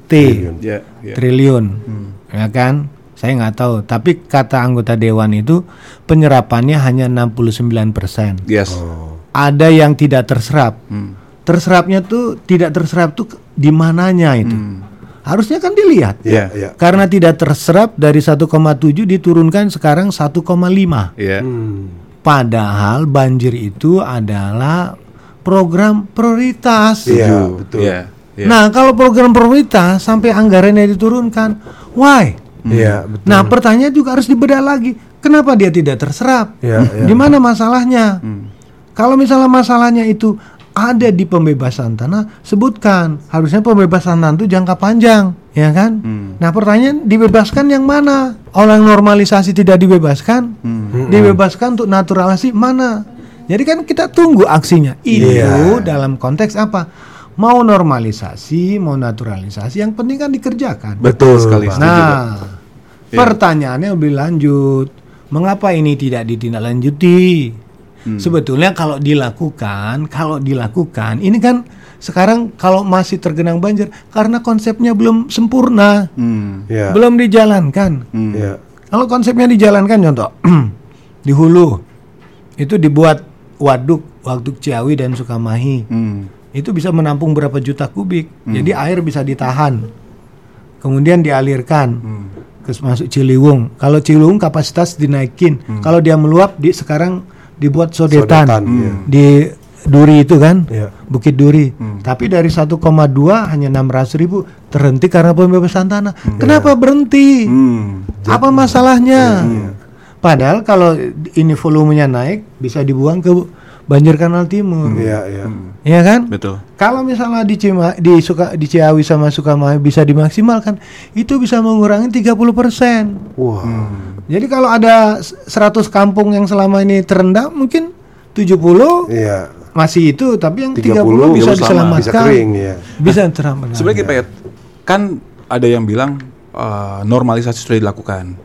T Ya, ya. triliun, ya kan? Saya nggak tahu. Tapi kata anggota dewan itu penyerapannya hanya 69 persen. Yes. Ada yang tidak terserap. Hmm. Terserapnya tuh tidak terserap tuh di mananya itu. Harusnya kan dilihat. Ya. ya. Karena tidak terserap dari 1,7 diturunkan sekarang 1,5. Ya. Hmm. Padahal banjir itu adalah program prioritas. Iya, betul. Ya. Ya. Nah, kalau program prioritas sampai anggarannya diturunkan, why? Iya, betul. Nah, pertanyaan juga harus dibedah lagi. Kenapa dia tidak terserap? Iya, iya. Di mana masalahnya? Hmm. Kalau misalnya masalahnya itu ada di pembebasan tanah, sebutkan. Harusnya pembebasan tanah itu jangka panjang, ya kan? Hmm. Nah, pertanyaan dibebaskan yang mana? Orang normalisasi tidak dibebaskan, Hmm. dibebaskan untuk naturalisasi mana? Jadi kan kita tunggu aksinya. Itu Iya. dalam konteks apa? Mau normalisasi, mau naturalisasi, yang penting kan dikerjakan. Betul sekali. Nah, Iya. pertanyaannya lebih lanjut. Mengapa ini tidak ditindaklanjuti? Hmm. Sebetulnya kalau dilakukan, kalau dilakukan, ini kan sekarang kalau masih tergenang banjir karena konsepnya belum sempurna, Hmm. Iya. belum dijalankan. Hmm. Iya. Kalau konsepnya dijalankan contoh di hulu itu dibuat waduk waduk Ciawi dan Sukamahi. Hmm. Itu bisa menampung berapa juta kubik. Jadi air bisa ditahan. Kemudian dialirkan Hmm. ke masuk Ciliwung. Kalau Ciliwung kapasitas dinaikin. Kalau dia meluap di sekarang dibuat sodetan, Sodetan, iya. di Duri itu kan. Iya. Bukit Duri. Tapi dari 1,2 hanya 600 ribu terhenti karena pembebasan tanah. Kenapa berhenti? Hmm. Apa masalahnya? Padahal kalau ini volumenya naik bisa dibuang ke banjir kanal timur. Iya, iya. Iya kan? Betul. Kalau misalnya di Cima, di Suka di Ciawi sama Sukamahi bisa dimaksimalkan, itu bisa mengurangi 30%. Wah. Jadi kalau ada s- 100 kampung yang selama ini terendam mungkin 70 Iya. masih itu, tapi yang 30 30, bisa diselamatkan. Bisa kering ya. Bisa terambat. Sebenarnya Pak, kan ada yang bilang eh, normalisasi sudah dilakukan.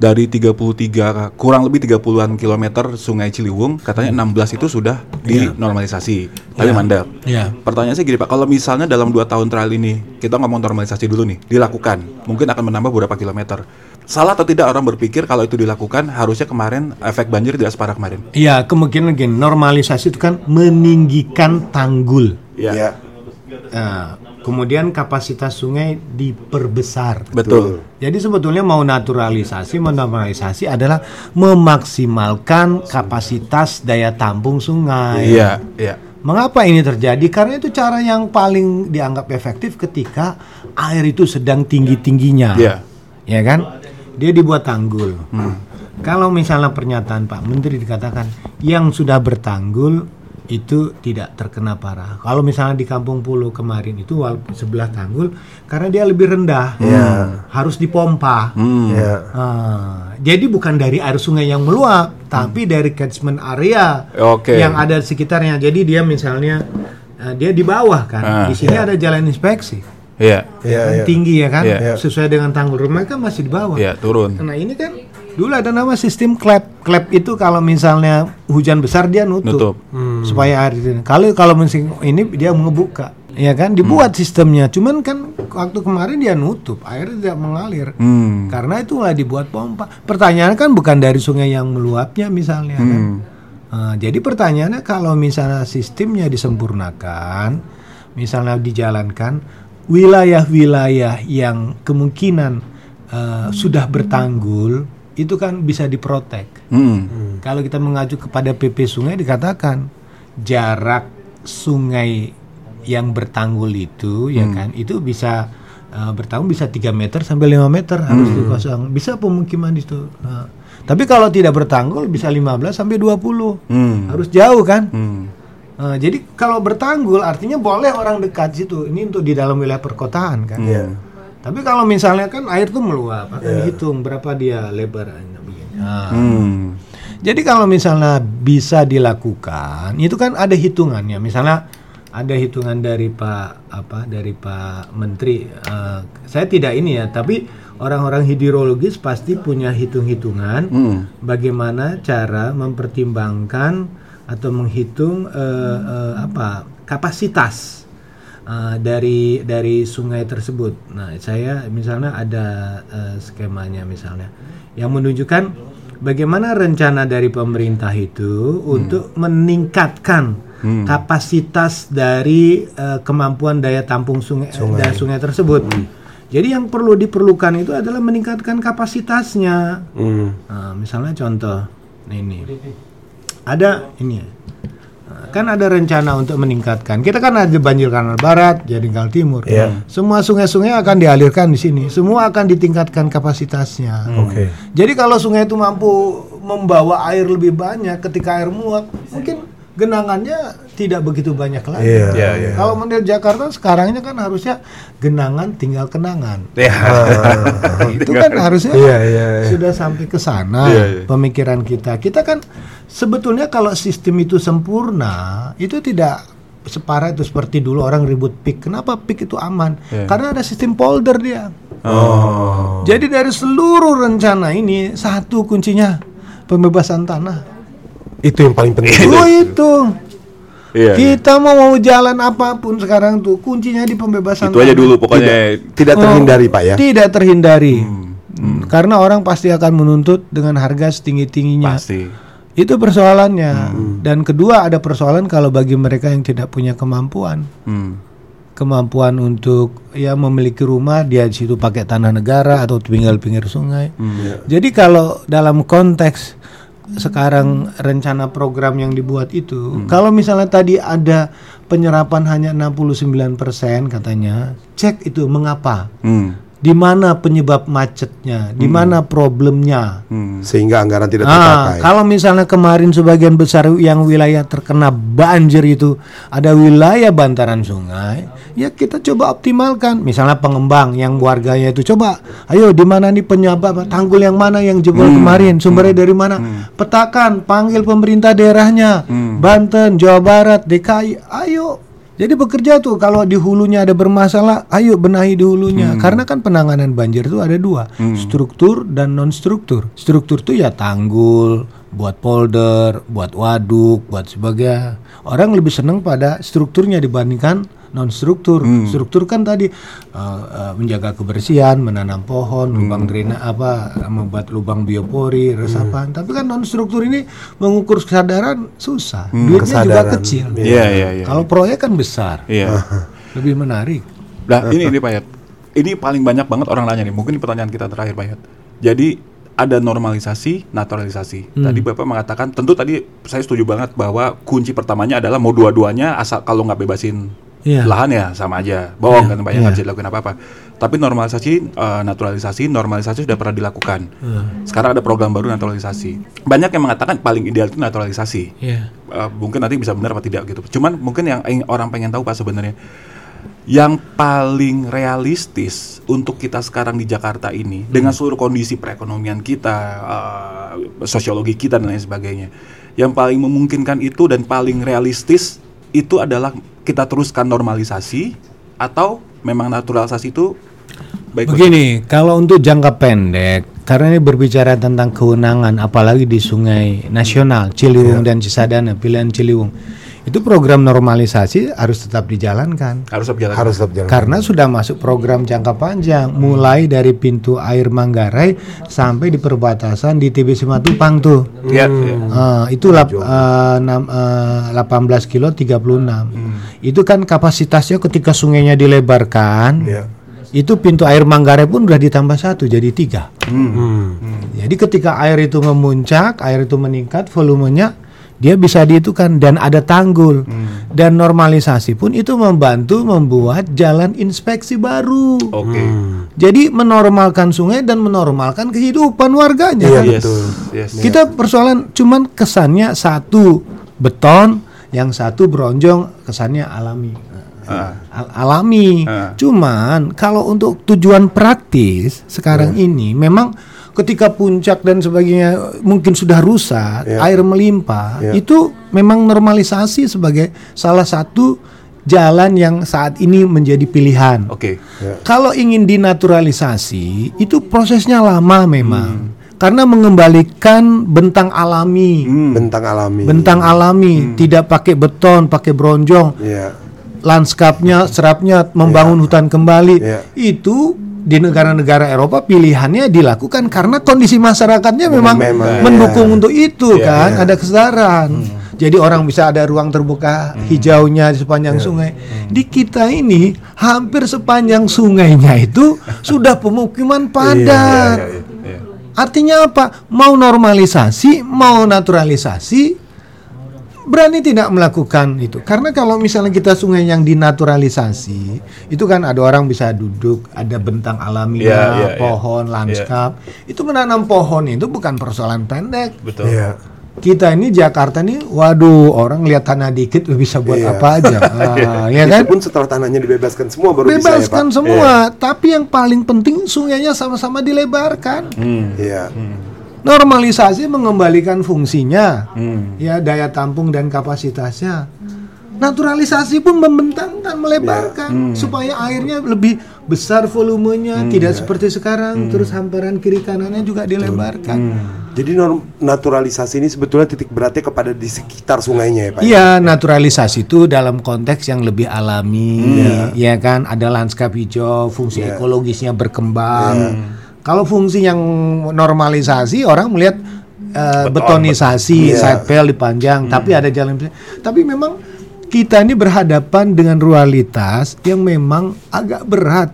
Dari 33 kurang lebih 30-an kilometer Sungai Ciliwung, katanya 16 itu sudah dinormalisasi. Tapi mandek. Iya. Pertanyaan saya gini Pak, kalau misalnya dalam dua tahun terakhir ini kita ngomong normalisasi dulu nih, dilakukan, mungkin akan menambah beberapa kilometer. Salah atau tidak orang berpikir kalau itu dilakukan harusnya kemarin efek banjir tidak separah kemarin. Iya, kemungkinan gini, normalisasi itu kan meninggikan tanggul. Iya. Nah, kemudian kapasitas sungai diperbesar. Betul. Jadi sebetulnya mau naturalisasi, menormalisasi adalah memaksimalkan kapasitas daya tampung sungai. Iya, iya. Mengapa ini terjadi? Karena itu cara yang paling dianggap efektif ketika air itu sedang tinggi-tingginya. Iya. Ya kan? Dia dibuat tanggul. Kalau misalnya pernyataan Pak Menteri dikatakan yang sudah bertanggul itu tidak terkena parah. Kalau misalnya di Kampung Pulau kemarin itu walaupun sebelah tanggul karena dia lebih rendah, harus dipompa. Hmm. Iya. Ah, jadi bukan dari air sungai yang meluap, tapi dari catchment area Oke. yang ada di sekitarnya. Jadi dia misalnya eh, dia di bawah kan, Ah, di sini ada jalan inspeksi, Iya. Iya, kan iya. tinggi ya kan, Iya. sesuai dengan tanggul rumah kan masih di bawah. Iya, turun. Nah ini kan dulu ada nama sistem klep. Klep itu kalau misalnya hujan besar dia nutup, Nutup. supaya air itu. Kalau kalau musim ini dia ngebuka, ya kan dibuat sistemnya. Cuman kan waktu kemarin dia nutup, air tidak mengalir. Hmm. Karena itu nggak dibuat pompa. Pertanyaan kan bukan dari sungai yang meluapnya misalnya kan. Hmm. Nah, jadi pertanyaannya kalau misalnya sistemnya disempurnakan, misalnya dijalankan, wilayah-wilayah yang kemungkinan eh, sudah bertanggul itu kan bisa diprotek. Hmm. Kalau kita mengacu kepada PP sungai dikatakan jarak sungai yang bertanggul itu ya kan itu bisa uh, bertanggul bisa 3 meter sampai 5 meter harus dikosong. Bisa pemukiman itu. Nah, tapi kalau tidak bertanggul bisa 15 sampai 20. Hmm. Harus jauh kan? Hmm. Nah, jadi kalau bertanggul artinya boleh orang dekat situ. Ini untuk di dalam wilayah perkotaan kan. Iya. Tapi kalau misalnya kan air tuh meluap, akan dihitung berapa dia lebar nah, Hmm. jadi kalau misalnya bisa dilakukan, itu kan ada hitungannya. Misalnya ada hitungan dari Pak apa dari Pak Menteri. eh, saya tidak ini ya, tapi orang-orang hidrologis pasti punya hitung-hitungan bagaimana cara mempertimbangkan atau menghitung eh, eh, apa kapasitas eh, dari dari sungai tersebut. Nah, saya misalnya ada eh, skemanya misalnya yang menunjukkan bagaimana rencana dari pemerintah itu untuk meningkatkan kapasitas dari eh, kemampuan daya tampung sungai, dan sungai tersebut. Jadi yang perlu diperlukan itu adalah meningkatkan kapasitasnya. Hmm. Nah, misalnya contoh ini ada ini Nah, kan ada rencana untuk meningkatkan. Kita kan ada banjir kanal barat, jadi kanal timur. Iya. Semua sungai-sungai akan dialirkan di sini. Semua akan ditingkatkan kapasitasnya. Oke. Jadi kalau sungai itu mampu membawa air lebih banyak ketika air meluap, mungkin genangannya tidak begitu banyak lagi. Iya. Iya, iya. Kalau menurut Jakarta sekarangnya kan harusnya genangan tinggal kenangan. Ya. itu kan harusnya Iya, iya, iya. sudah sampai ke sana Iya, iya. pemikiran kita. Kita kan sebetulnya kalau sistem itu sempurna itu tidak separah itu seperti dulu orang ribut pik. Kenapa pik itu aman? Iya. Karena ada sistem polder dia. Oh. Jadi dari seluruh rencana ini satu kuncinya pembebasan tanah. Itu yang paling penting. Oh itu. Iya. Kita mau mau jalan apa pun sekarang tuh kuncinya di pembebasan Itu aja dulu pokoknya. Tidak Oh, terhindari, Pak ya. Tidak terhindari. Hmm, Karena orang pasti akan menuntut dengan harga setinggi-tingginya. Pasti. Itu persoalannya. Dan kedua ada persoalan kalau bagi mereka yang tidak punya kemampuan. Hmm. Kemampuan untuk ya memiliki rumah dia di situ pakai tanah negara atau tinggal pinggir sungai. Jadi kalau dalam konteks sekarang rencana program yang dibuat itu, kalau misalnya tadi ada penyerapan hanya 69% katanya, cek itu mengapa? Hmm. Di mana penyebab macetnya? Di mana problemnya? Hmm. Sehingga anggaran tidak Ah, terpakai. kalau misalnya kemarin sebagian besar yang wilayah terkena banjir itu ada wilayah bantaran sungai, ya kita coba optimalkan. Misalnya pengembang yang warganya itu coba, ayo di mana nih penyebab tanggul yang mana yang jebol kemarin, sumbernya dari mana? Petakan, panggil pemerintah daerahnya, Banten, Jawa Barat, DKI, ayo. Jadi bekerja tuh kalau di hulunya ada bermasalah, ayo benahi di hulunya. Karena kan penanganan banjir itu ada dua, struktur dan non struktur. Struktur tuh ya tanggul, buat polder, buat waduk, buat sebagainya. Orang lebih senang pada strukturnya dibandingkan non struktur. Struktur kan tadi uh, uh, menjaga kebersihan, menanam pohon, lubang drena apa, membuat lubang biopori, resapan. Tapi kan non struktur ini mengukur kesadaran susah. Duitnya juga Kesadaran. kecil. Iya, iya, iya. Kalau proyek kan besar, Iya. lebih menarik. Nah, ini ini Pak Yat. Ini paling banyak banget orang nanya nih. Mungkin pertanyaan kita terakhir Pak Yat. Jadi ada normalisasi, naturalisasi. Hmm. Tadi Bapak mengatakan, tentu tadi saya setuju banget bahwa kunci pertamanya adalah mau dua-duanya asal kalau nggak bebasin Iya. lahan ya sama aja, bohong kan Pak ya iya. nggak bisa dilakukan apa-apa. Tapi normalisasi, eh, naturalisasi, normalisasi sudah pernah dilakukan. Sekarang ada program baru naturalisasi. Banyak yang mengatakan paling ideal itu naturalisasi. Iya. Eh, mungkin nanti bisa benar apa tidak gitu. Cuman mungkin yang orang pengen tahu Pak sebenarnya yang paling realistis untuk kita sekarang di Jakarta ini dengan seluruh kondisi perekonomian kita, eh, sosiologi kita dan lain sebagainya. Yang paling memungkinkan itu dan paling realistis itu adalah kita teruskan normalisasi atau memang naturalisasi itu baik Begini, kalau untuk jangka pendek, karena ini berbicara tentang kewenangan, apalagi di Sungai Nasional Ciliwung dan Cisadane, pilihan Ciliwung, itu program normalisasi harus tetap dijalankan. harus berjalan. Harus tetap jalan. Karena sudah masuk program jangka panjang, mulai dari pintu air Manggarai sampai di perbatasan di TBC Matupang tuh. Ya, ya. Ah, itu lap, eh, enam- eh, 18 kilo 36. Itu kan kapasitasnya ketika sungainya dilebarkan, Iya. itu pintu air Manggarai pun udah ditambah satu jadi tiga. Hmm. Jadi ketika air itu memuncak, air itu meningkat, volumenya dia bisa dihitungkan dan ada tanggul dan normalisasi pun itu membantu membuat jalan inspeksi baru. Oke. Jadi menormalkan sungai dan menormalkan kehidupan warganya. Iya, kan? Yes. betul. Yes. Kita persoalan cuman kesannya satu beton, yang satu bronjong kesannya alami. Al- alami. Ah. Cuman kalau untuk tujuan praktis sekarang ini memang ketika puncak dan sebagainya mungkin sudah rusak, Ya. air melimpah, Ya. itu memang normalisasi sebagai salah satu jalan yang saat ini menjadi pilihan. Oke. Kalau ingin dinaturalisasi, itu prosesnya lama memang. Karena mengembalikan bentang alami, Bentang alami. bentang alami, tidak pakai beton, pakai bronjong, Iya. lanskapnya, serapnya, membangun hutan kembali. Iya. Itu di negara-negara Eropa pilihannya dilakukan karena kondisi masyarakatnya memang, Memang, mendukung iya. untuk itu kan, ada kesedaran. Jadi orang bisa ada ruang terbuka hijaunya di sepanjang sungai. Di kita ini hampir sepanjang sungainya itu sudah pemukiman padat. Iya, iya. Artinya apa? Mau normalisasi, mau naturalisasi, berani tidak melakukan itu. Karena kalau misalnya kita sungai yang dinaturalisasi, itu kan ada orang bisa duduk, ada bentang alaminya, Iya, iya, iya. pohon, lanskap. Itu menanam pohon itu bukan persoalan pendek. Betul. Iya. Kita ini Jakarta nih, waduh, orang lihat tanah dikit bisa buat Iya. apa aja, Ah, ya kan? Pun setelah tanahnya dibebaskan semua baru Bebaskan bisa ya, Pak. semua, tapi yang paling penting sungainya sama-sama dilebarkan. Iya. Normalisasi mengembalikan fungsinya, Hmm. ya daya tampung dan kapasitasnya. Naturalisasi pun membentangkan, melebarkan supaya airnya lebih besar volumenya, tidak seperti sekarang. Terus hamparan kiri kanannya juga dilebarkan. Jadi norm- naturalisasi ini sebetulnya titik beratnya kepada di sekitar sungainya ya Pak. Iya, naturalisasi itu dalam konteks yang lebih alami, ya kan? Ada lanskap hijau, fungsi ekologisnya berkembang. Kalau fungsi yang normalisasi, orang melihat eh, betonisasi, side pail dipanjang, tapi ada jalan. Tapi memang kita ini berhadapan dengan realitas yang memang agak berat.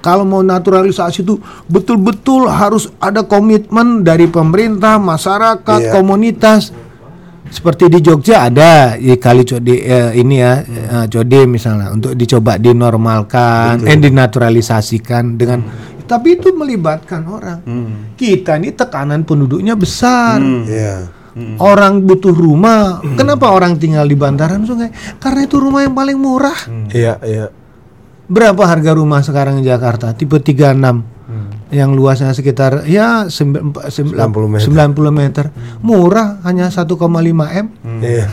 Kalau mau naturalisasi itu betul-betul harus ada komitmen dari pemerintah, masyarakat, Iya. komunitas. Seperti di Jogja ada di kali Code eh, ini ya eh, Code misalnya untuk dicoba dinormalkan, eh dinaturalisasikan dengan tapi itu melibatkan orang. Kita ini tekanan penduduknya besar. Iya. Orang butuh rumah. Kenapa orang tinggal di bantaran sungai? Karena itu rumah yang paling murah. Iya, iya. Berapa harga rumah sekarang di Jakarta? Tipe 36. Yang luasnya sekitar ya sembi- empa- sembi- 90 meter. 90 meter. Murah hanya 1,5 M. Iya.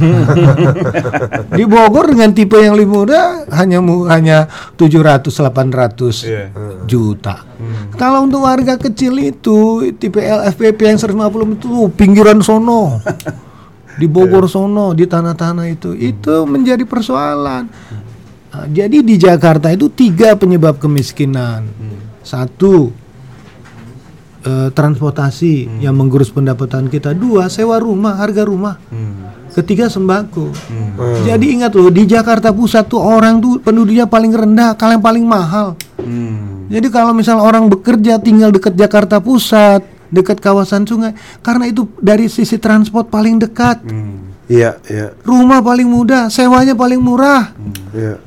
Di Bogor dengan tipe yang lebih mudah hanya hanya 700 800 Iya. juta. Kalau untuk warga kecil itu tipe LFPP yang 150 itu pinggiran sono. Di Bogor sono, di tanah-tanah itu itu menjadi persoalan. Nah, jadi di Jakarta itu tiga penyebab kemiskinan. Satu eh, transportasi yang menggerus pendapatan kita. Dua sewa rumah, harga rumah. Ketiga sembako. Jadi ingat loh di Jakarta Pusat tuh orang tuh penduduknya paling rendah, kalian paling mahal. Hmm. Jadi kalau misal orang bekerja tinggal dekat Jakarta Pusat, dekat kawasan sungai, karena itu dari sisi transport paling dekat, Iya, iya. rumah paling mudah, sewanya paling murah, Iya.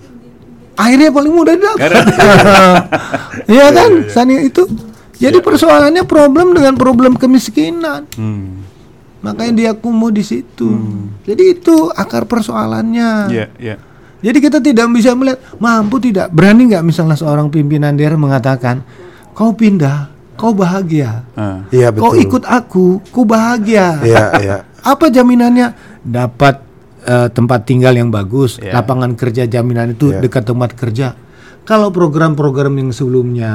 airnya paling mudah dapat. Iya kan? Sani itu. Jadi persoalannya problem dengan problem kemiskinan. Hmm. Makanya dia kumuh di situ. Jadi itu akar persoalannya. Iya, iya. Jadi kita tidak bisa melihat mampu tidak berani nggak misalnya seorang pimpinan daerah mengatakan kau pindah, kau bahagia, Ah. Iya, betul. kau ikut aku, kau bahagia. Iya, iya. Apa jaminannya? Dapat eh, tempat tinggal yang bagus, Iya. lapangan kerja jaminan itu Iya. dekat tempat kerja. Kalau program-program yang sebelumnya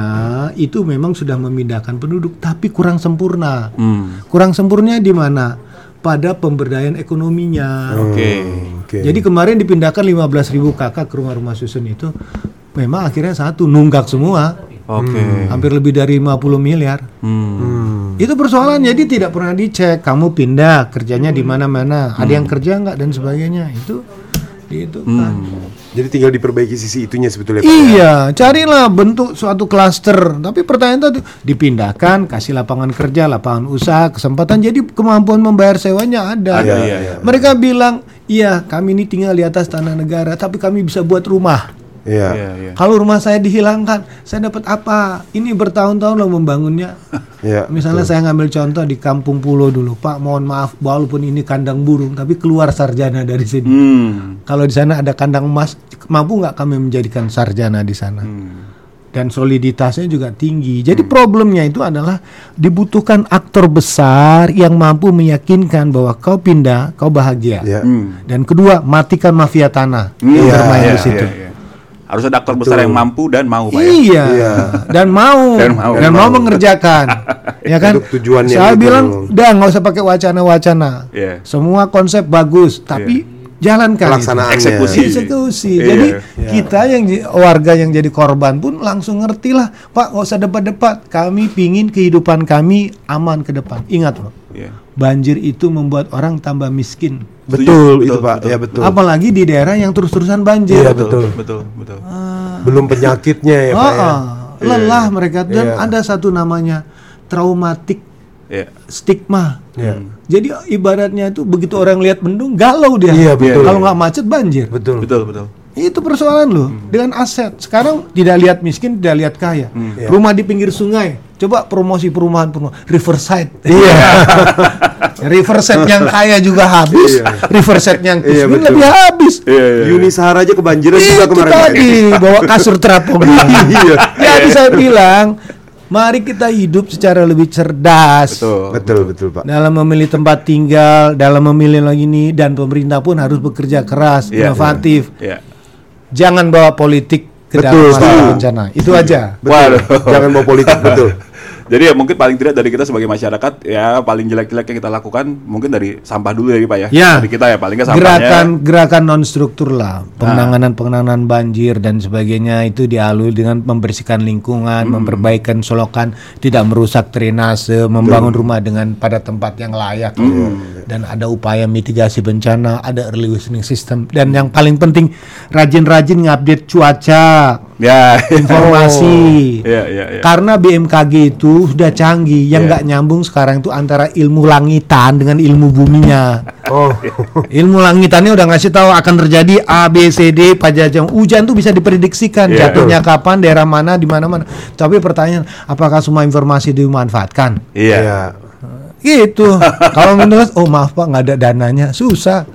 itu memang sudah memindahkan penduduk, tapi kurang sempurna. Hmm. Kurang sempurna di mana? Pada pemberdayaan ekonominya. Oke. Oke. Jadi kemarin dipindahkan 15.000 kakak ke rumah-rumah susun itu memang akhirnya satu nunggak semua. Oke. Hampir lebih dari 50 miliar. Hmm. Itu persoalan jadi tidak pernah dicek kamu pindah kerjanya di mana-mana, ada yang kerja nggak dan sebagainya. Itu itu kan. Jadi tinggal diperbaiki sisi itunya sebetulnya. Pak. Iya, carilah bentuk suatu klaster. Tapi pertanyaan tadi dipindahkan, kasih lapangan kerja, lapangan usaha, kesempatan. Jadi kemampuan membayar sewanya ada. Ada, iya, iya. Mereka bilang, iya kami ini tinggal di atas tanah negara, tapi kami bisa buat rumah. Iya. Iya, iya. Kalau rumah saya dihilangkan, saya dapat apa? Ini bertahun-tahun loh membangunnya. Iya. Misalnya saya ngambil contoh di Kampung Pulo dulu, Pak. Mohon maaf, walaupun ini kandang burung, tapi keluar sarjana dari sini. Hmm. Kalau di sana ada kandang emas, mampu nggak kami menjadikan sarjana di sana? dan soliditasnya juga tinggi. Jadi problemnya itu adalah dibutuhkan aktor besar yang mampu meyakinkan bahwa kau pindah, kau bahagia. Ya. Dan kedua, matikan mafia tanah yang Iya, bermain Iya, di situ. iya, iya. Harus ada aktor besar yang mampu dan mau, Pak ya. Iya. Iya. Dan mau Dan mau. dan mau mengerjakan. ya kan? Untuk tujuannya Saya gitu bilang, udah nggak usah pakai wacana-wacana. Iya. Semua konsep bagus, tapi jalankan itu. Pelaksanaannya. Eksekusi. Eksekusi. Iya. Jadi Iya. kita yang warga yang jadi korban pun langsung ngerti lah, Pak, nggak usah debat-debat. Kami pingin kehidupan kami aman ke depan. Ingat loh, Iya. banjir itu membuat orang tambah miskin. Betul, Betul, itu betul, Pak. betul. Ya betul. Apalagi di daerah yang terus-terusan banjir. Iya, betul. Betul, betul. Belum penyakitnya ya Oh, Pak ya. oh, lelah mereka dan Iya. ada satu namanya traumatik Iya. stigma. Iya. Jadi ibaratnya itu begitu orang lihat mendung galau dia. Iya, betul. Kalau nggak macet banjir. Betul. Betul, betul. Itu persoalan loh dengan aset. Sekarang tidak lihat miskin, tidak lihat kaya. Iya. Rumah di pinggir sungai. Coba promosi perumahan perumahan Riverside. Iya. Riverside yang kaya juga habis. Riverside yang Iya, miskin lebih habis. Iya, iya. Yunisar aja kebanjiran juga Itu kemarin. Pak. tadi bawa kasur terapung. Iya. Jadi saya bilang, mari kita hidup secara lebih cerdas. Betul. Betul, betul Pak. Dalam memilih tempat tinggal, dalam memilih lagi ini dan pemerintah pun harus bekerja keras, Iya, inovatif. Iya. Jangan bawa politik ke Betul, dalam masalah bencana. Itu aja. Betul. Waduh. Jangan mau politik betul. Jadi ya mungkin paling tidak dari kita sebagai masyarakat ya paling jelek-jelek yang kita lakukan mungkin dari sampah dulu ya Pak ya. Ya. Dari kita ya paling nggak sampahnya. Gerakan gerakan non struktur lah, penanganan penanganan banjir dan sebagainya itu dialui dengan membersihkan lingkungan, Hmm. memperbaikan solokan, tidak merusak drainase, membangun rumah dengan pada tempat yang layak, Hmm. dan ada upaya mitigasi bencana, ada early warning system, dan yang paling penting rajin-rajin ngupdate cuaca, Ya. informasi. Iya, iya, iya. Karena BMKG itu sudah canggih, yang Iya. nggak nyambung sekarang itu antara ilmu langitan dengan ilmu buminya. Oh. Ilmu langitannya udah ngasih tahu akan terjadi A, B, C, D, pajajang. Hujan tuh bisa diprediksikan Iya. jatuhnya kapan, daerah mana, di mana mana. Tapi pertanyaan, apakah semua informasi dimanfaatkan? Iya. Iya. Gitu. Kalau menurut, oh maaf pak, nggak ada dananya, susah.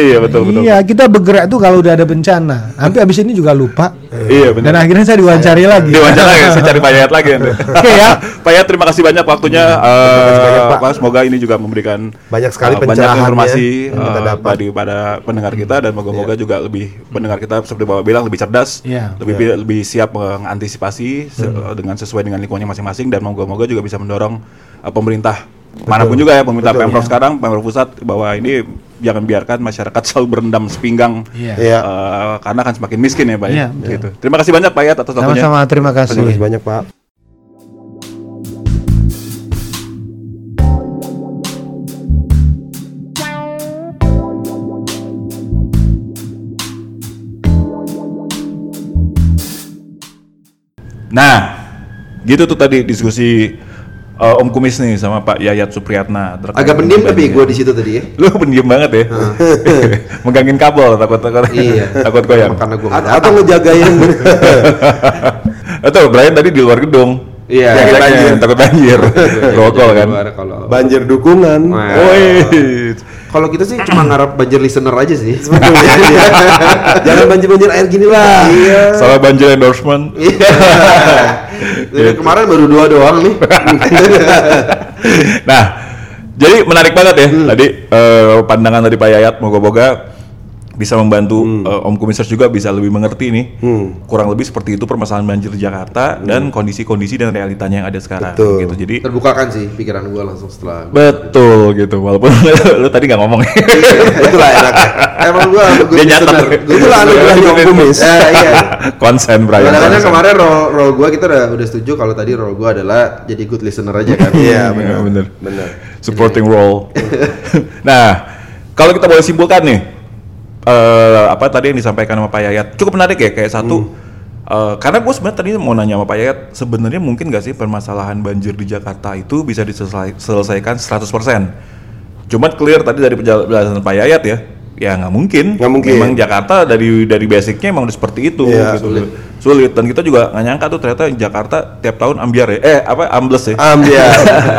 Iya betul betul. Iya, kita bergerak tuh kalau udah ada bencana. Sampai habis ini juga lupa. Iya Dan benar. akhirnya saya diwawancari lagi. Diwawancara ya, saya cari Pak Yayat lagi nanti. Oke ya. Pak Yayat terima kasih banyak waktunya. kasih banyak, eh, Pak. Pak. Semoga ini juga memberikan Banyak sekali eh, banyak informasi yang kita eh, dapat. bagi pada pendengar kita dan moga-moga juga lebih pendengar kita seperti Bapak bilang lebih cerdas, Iya. lebih lebih siap mengantisipasi se- dengan sesuai dengan lingkungannya masing-masing dan moga-moga juga bisa mendorong eh, pemerintah mana pun juga ya pemerintah Betul, pemprov sekarang pemprov pusat bahwa ini jangan biarkan masyarakat selalu berendam sepinggang Iya. Iya. eh, karena akan semakin miskin ya Pak ya. Iya, gitu. Terima kasih banyak Pak Yayat atas waktunya. Sama-sama, terima kasih. Terima kasih banyak Pak. Nah, gitu tuh tadi diskusi uh, Om Kumis nih sama Pak Yayat Supriyatna. Agak pendiam tapi gue di situ tadi ya. Lu pendiam banget ya. Megangin kabel takut takut Iya. takut goyang. Karena gue Atau ngejagain Atau Brian tadi di luar gedung. Iya. Takut banjir, takut banjir. Rokok kan. Kalau banjir dukungan. Woi. kalau kita sih cuma ngarap banjir listener aja sih. Iya. Jangan banjir-banjir air gini lah. Iya. Salah banjir endorsement. Iya. Dari kemarin baru dua doang nih. nah, jadi menarik banget ya Hmm. tadi eh, pandangan dari Pak Yayat moga-moga bisa membantu Hmm. eh, Om Komisaris juga bisa lebih mengerti nih Hmm. kurang lebih seperti itu permasalahan banjir di Jakarta dan kondisi-kondisi dan realitanya yang ada sekarang Betul. gitu. Jadi Terbukakan sih pikiran gue langsung setelah. gua- betul gitu walaupun lu tadi nggak ngomong. Itulah enaknya. Emang gue Dia nyatet. Gue Itulah anugerahnya Om Kumis. Eh, iya. Konsen Brian. Konsen. kemarin role, role gue kita udah udah setuju kalau tadi role gue adalah jadi good listener aja kan. Iya, Iya, benar. Benar. supporting role. nah, kalau kita boleh simpulkan nih, eh, apa tadi yang disampaikan sama Pak Yayat cukup menarik ya kayak satu. eh, karena gue sebenarnya tadi mau nanya sama Pak Yayat, sebenarnya mungkin gak sih permasalahan banjir di Jakarta itu bisa diselesaikan 100%? Cuman clear tadi dari penjelasan Pak Yayat ya, ya nggak mungkin. Nggak mungkin. Memang Jakarta dari dari basicnya emang udah seperti itu. Iya, gitu. sulit. Dan kita juga nggak nyangka tuh ternyata Jakarta tiap tahun ambiar ya, eh apa ambles ya? Ambiar.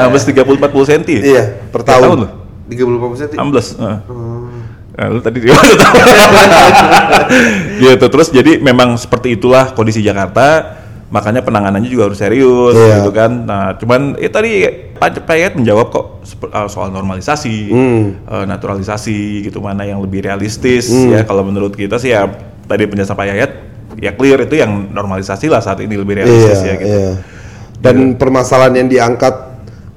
ambles 30-40 cm. Iya, per Tiap tahun. loh. 30 persen sih. Ambles. heeh. Oh. Nah, lu tadi tahu. gitu terus jadi memang seperti itulah kondisi Jakarta makanya penanganannya juga harus serius Iya. gitu kan. Nah, cuman itu tadi Pak Payet menjawab kok uh, soal normalisasi, uh, naturalisasi gitu mana yang lebih realistis ya kalau menurut kita sih ya tadi penjelasan Pak Yayat ya clear itu yang normalisasi lah saat ini lebih realistis Iya, ya gitu. iya. Dan permasalahan yang diangkat,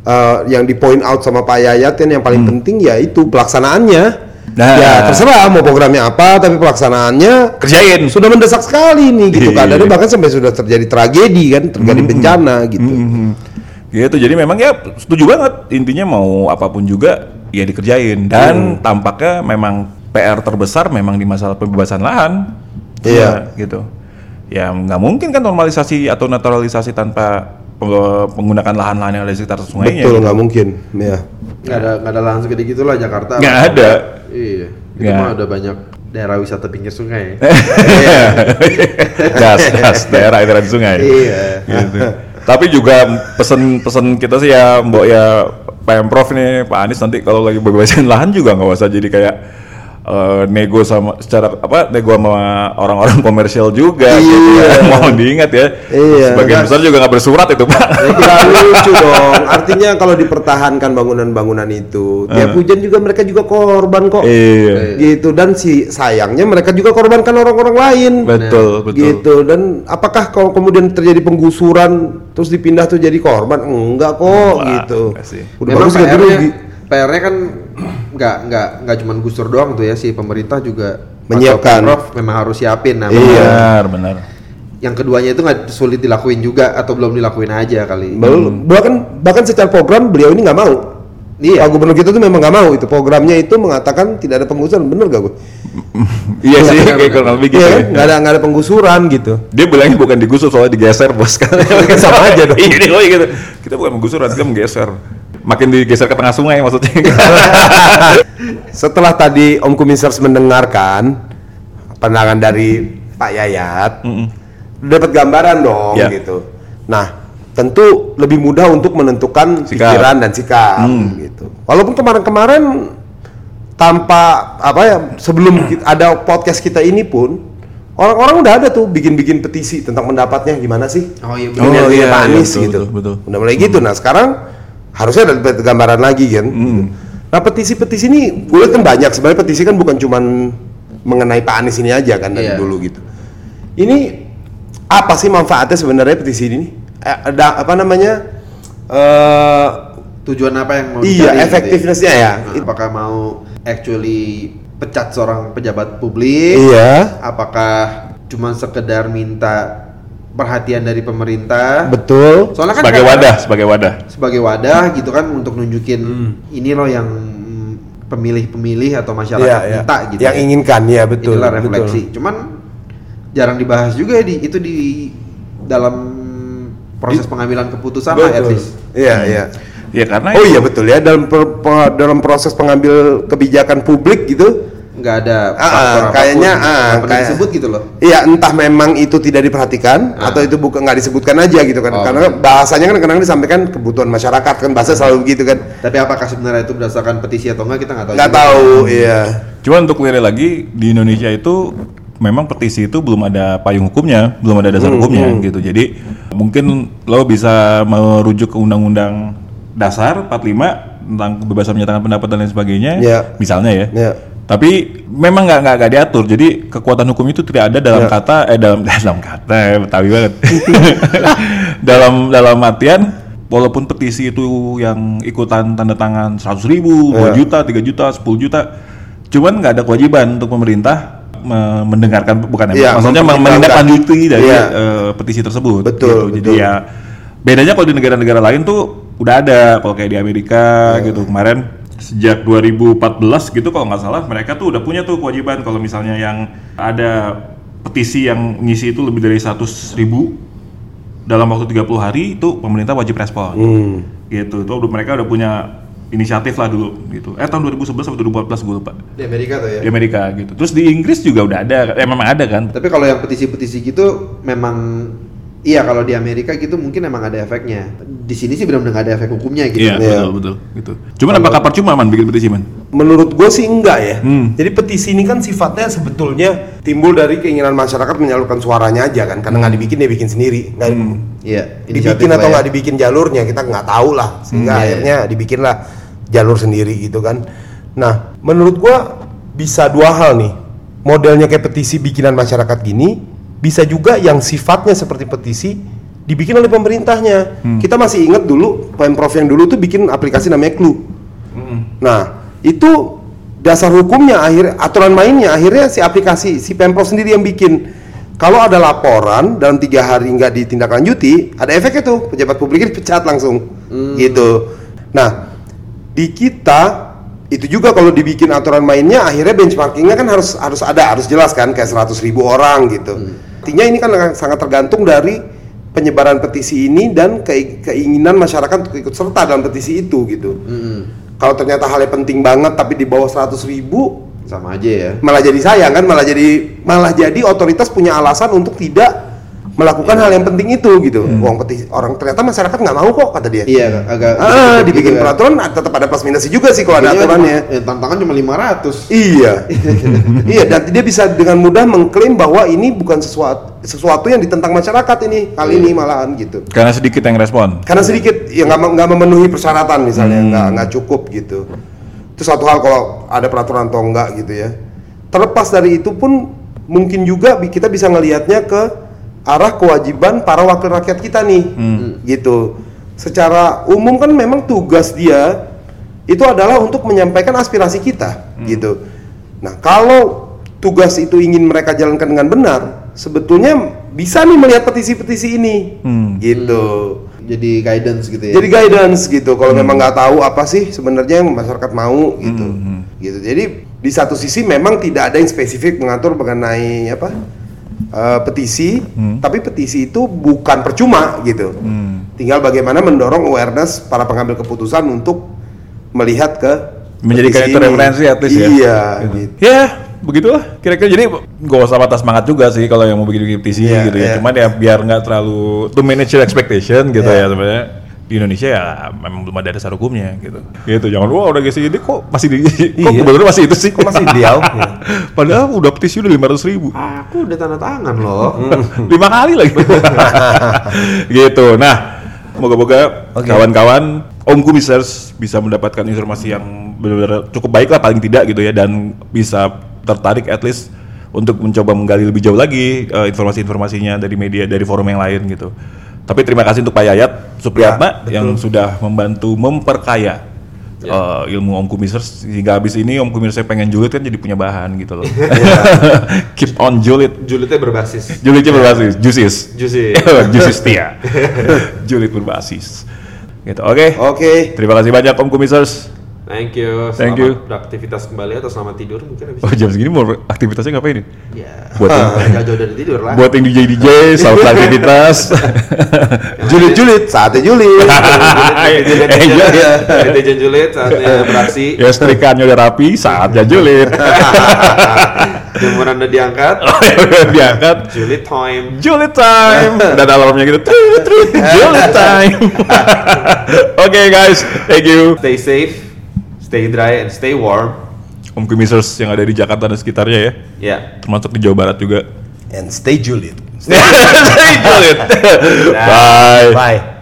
eh, yang di point out sama Pak Yayat yang paling penting ya itu pelaksanaannya. Hmm. Nah. Ya terserah mau programnya apa, tapi pelaksanaannya Kerjain. sudah mendesak sekali nih gitu Iya. keadaannya bahkan sampai sudah terjadi tragedi kan, terjadi bencana gitu. Mhm. Gitu. Jadi memang ya setuju banget intinya mau apa pun juga ya dikerjain dan tampaknya memang PR terbesar memang di masalah pembebasan lahan. Iya. Ya, gitu. Ya nggak mungkin kan normalisasi atau naturalisasi tanpa pe- menggunakan lahan-lahan yang ada di sekitar sungainya. Betul gitu. nggak mungkin, ya. nggak ada nggak ada lahan segede gitulah Jakarta Nggak ada. iya itu Nggak. mah udah banyak daerah wisata pinggir sungai gas, gas daerah aliran sungai. Iya. Gitu. Tapi juga pesen-pesen kita sih ya, Mbok ya Pemprov nih Pak Anies nanti kalau lagi bebasin lahan juga nggak usah jadi kayak eh, nego sama secara apa nego sama orang-orang komersial juga gitu ya. Mohon diingat ya. Iya. Sebagian besar juga nggak bersurat itu Pak. Ya, lucu dong. Artinya kalau dipertahankan bangunan-bangunan itu, tiap hujan juga mereka juga korban kok. Iya. Gitu dan si sayangnya mereka juga korbankan orang-orang lain. Betul, betul. Gitu dan apakah kalau kemudian terjadi penggusuran terus dipindah tuh jadi korban? Enggak kok Enggak, gitu. Udah memang bagus PR-nya. PR-nya kan nggak nggak nggak cuma gusur doang tuh ya si pemerintah juga Menyiapkan. Pemprov memang harus siapin nah Iya. Benar, benar. yang keduanya itu nggak sulit dilakuin juga atau belum dilakuin aja kali Belum. Bahkan bahkan secara program beliau ini nggak mau. Iya. Pak Gubernur kita tuh memang nggak mau itu programnya itu mengatakan tidak ada penggusuran bener gak gue? Iya sih kayak kurang lebih gitu. Iya ya. kan? Nggak ada nggak ada penggusuran gitu. Dia bilangnya bukan digusur soalnya digeser bos kan Sama aja dong. Iya gitu. Kita bukan menggusur, kita menggeser. Makin digeser ke tengah sungai maksudnya. Setelah tadi Om Kumisers mendengarkan pandangan dari Pak Yayat, dapat gambaran dong Ya. gitu. Nah, tentu lebih mudah untuk menentukan Sikap. pikiran dan sikap gitu. Walaupun kemarin-kemarin tanpa apa ya sebelum ada podcast kita ini pun orang-orang udah ada tuh bikin-bikin petisi tentang pendapatnya gimana sih? oh iya Ini benar Oh, iya, Pak iya, Anies betul, gitu. betul, betul. Udah mulai gitu. Nah sekarang harusnya ada gambaran lagi kan. Hmm. Nah petisi-petisi ini gue kan banyak. Sebenarnya petisi kan bukan cuman mengenai Pak Anies ini aja kan dari Iya. dulu gitu. Ini apa sih manfaatnya sebenarnya petisi ini? Eh, ada apa namanya? Eh tujuan apa yang mau Iya, dicari gitu effectiveness-nya ya. Nah, apakah mau actually pecat seorang pejabat publik iya, apakah cuma sekedar minta perhatian dari pemerintah betul. soalnya kan sebagai wadah, sebagai wadah. sebagai wadah gitu kan untuk nunjukin Hmm. ini loh yang pemilih-pemilih atau masyarakat Iya, iya. minta gitu Yang ya. inginkan ya betul. inilah refleksi betul. cuman jarang dibahas juga ya di itu di dalam proses pengambilan keputusan lah at Betul. least Iya, iya. Ya karena Oh itu- iya betul ya dalam per- pe- dalam proses pengambil kebijakan publik gitu nggak ada Ah, faktor apa pun kayaknya, ah, pernah kayak- disebut gitu loh Iya, entah memang itu tidak diperhatikan Ah. atau itu bukan nggak disebutkan aja gitu kan. Oh. Karena bahasanya kan kadang disampaikan kebutuhan masyarakat kan bahasa selalu begitu kan. tapi apakah sebenarnya itu berdasarkan petisi atau enggak kita nggak tahu Nggak juga. tahu, iya. Cuma untuk clear lagi di Indonesia itu memang petisi itu belum ada payung hukumnya, belum ada dasar hukumnya gitu. Jadi mungkin lo bisa merujuk ke undang-undang dasar 45 tentang kebebasan menyatakan pendapat dan lain sebagainya, Ya. misalnya ya. Ya. Tapi memang nggak nggak nggak diatur. Jadi kekuatan hukum itu tidak ada dalam Ya. kata eh dalam dalam kata ya, betawi banget. dalam dalam artian walaupun petisi itu yang ikutan tanda tangan 100 ribu, 2 Ya. juta, 3 juta, 10 juta, cuman nggak ada kewajiban untuk pemerintah me- mendengarkan bukan ya, Iya, maksudnya menindaklanjuti dari Iya. eh, petisi tersebut. Betul, gitu. Jadi betul. ya bedanya kalau di negara-negara lain tuh udah ada kalau kayak di Amerika Iya. gitu kemarin sejak 2014 gitu kalau nggak salah mereka tuh udah punya tuh kewajiban. Kalau misalnya yang ada petisi yang ngisi itu lebih dari 100 ribu dalam waktu 30 hari itu pemerintah wajib respon. Hmm. gitu. Tuh udah- mereka udah punya inisiatif lah dulu gitu. Eh tahun 2011 atau 2014 gue lupa. Di Amerika tuh ya? Di Amerika gitu. Terus di Inggris juga udah ada eh memang ada kan? Tapi kalau yang petisi-petisi gitu memang Iya kalau di Amerika gitu mungkin emang ada efeknya. Di sini sih benar-benar nggak ada efek hukumnya gitu. Iya, Iya. betul betul gitu. Cuman apakah percuma man bikin petisi man? Menurut gue sih enggak ya. Hmm. Jadi petisi ini kan sifatnya sebetulnya timbul dari keinginan masyarakat menyalurkan suaranya aja kan, karena nggak dibikin dia bikin sendiri, nggak Iya. dibikin atau ya. nggak dibikin jalurnya kita nggak tahu lah, sehingga Hmm, iya, akhirnya dibikinlah jalur sendiri gitu kan. Nah, menurut gua bisa dua hal nih, modelnya kayak petisi bikinan masyarakat gini, bisa juga yang sifatnya seperti petisi dibikin oleh pemerintahnya. Kita masih ingat dulu pemprov yang dulu tuh bikin aplikasi namanya Clue. Nah, itu dasar hukumnya akhir aturan mainnya akhirnya si aplikasi si pemprov sendiri yang bikin. Kalau ada laporan dalam tiga hari nggak ditindaklanjuti, ada efeknya tuh pejabat publiknya dipecat langsung, gitu. Nah, di kita itu juga kalau dibikin aturan mainnya akhirnya benchmarkingnya kan harus harus ada harus jelas kan kayak 100 ribu orang gitu. Artinya ini kan sangat tergantung dari penyebaran petisi ini dan ke- keinginan masyarakat untuk ikut serta dalam petisi itu gitu. Kalau ternyata halnya penting banget tapi di bawah 100 ribu Sama aja ya. malah jadi sayang kan malah jadi malah jadi otoritas punya alasan untuk tidak melakukan hal yang penting itu gitu. Uang petisi orang ternyata masyarakat nggak mau kok kata dia. Iya agak. Ah, gitu dibikin kan. peraturan ah, tetap ada plus minusnya juga sih kalau ada Iya, aturannya. cuma- eh, tantangan cuma 500. Iya, iya dan dia bisa dengan mudah mengklaim bahwa ini bukan sesuatu sesuatu yang ditentang masyarakat ini kali ini malahan gitu. Karena sedikit yang respon. Karena sedikit ya nggak nggak memenuhi persyaratan misalnya nggak nggak cukup gitu. Itu satu hal kalau ada peraturan atau enggak gitu ya. Terlepas dari itu pun mungkin juga kita bisa ngelihatnya ke arah kewajiban para wakil rakyat kita nih, gitu. Secara umum kan memang tugas dia itu adalah untuk menyampaikan aspirasi kita, gitu. Nah kalau tugas itu ingin mereka jalankan dengan benar, sebetulnya bisa nih melihat petisi-petisi ini, Hmm. gitu. Jadi guidance gitu ya. Jadi guidance gitu. Kalau memang nggak tahu apa sih sebenarnya yang masyarakat mau gitu. Gitu. Jadi di satu sisi memang tidak ada yang spesifik mengatur mengenai apa eh, petisi, tapi petisi itu bukan percuma gitu. Tinggal bagaimana mendorong awareness para pengambil keputusan untuk melihat ke Menjadikan petisi itu referensi at least ya. Iya, gitu. Ya, begitulah kira-kira. Jadi gak usah patah semangat juga sih kalau yang mau bikin petisi Iya, gitu ya. iya. Cuman ya biar nggak terlalu to manage your expectation gitu Iya. ya sebenarnya. Di Indonesia ya memang belum ada dasar hukumnya gitu. Gitu jangan wah udah gini kok masih di kok Iya. masih itu sih. Kok masih ideal? Iya. Padahal udah petisi udah 500 ribu. Aku udah tanda tangan loh. lima kali lagi gitu nah moga-moga Oke. kawan-kawan Om Kumisers bisa mendapatkan informasi yang benar-benar cukup baik lah paling tidak gitu ya dan bisa tertarik at least untuk mencoba menggali lebih jauh lagi eh, informasi-informasinya dari media dari forum yang lain gitu tapi terima kasih untuk Pak Yayat Supriyatna Ya, yang sudah membantu memperkaya eh, ilmu Om Kumisers hingga habis ini Om Kumisers pengen julid kan jadi punya bahan gitu loh keep on julid Julidnya berbasis. Julidnya berbasis, juices. Juicy. juices Tia. Julid berbasis. Gitu. Oke. Oke. Terima kasih banyak Om Kumisers. Thank you. Thank Selamat you. beraktivitas kembali atau selamat tidur mungkin habis. Oh jam segini mau aktivitasnya ngapain nih? Ya. Buat yang, Nggak jauh dari tidur lah. buat yang DJ DJ, selamat aktivitas. Julid-julid, saatnya julid. Eh, iya, iya. Netizen julid saatnya beraksi. Ya setrikannya udah rapi, saatnya julid. Jemuran udah diangkat. Diangkat. Julid time. Julid time dan alarmnya gitu Julid time oke guys thank you Stay safe, stay dry and stay warm. Om Kumisers yang ada di Jakarta dan sekitarnya ya Ya. termasuk di Jawa Barat juga And stay julid. Stay julid. Bye. Bye.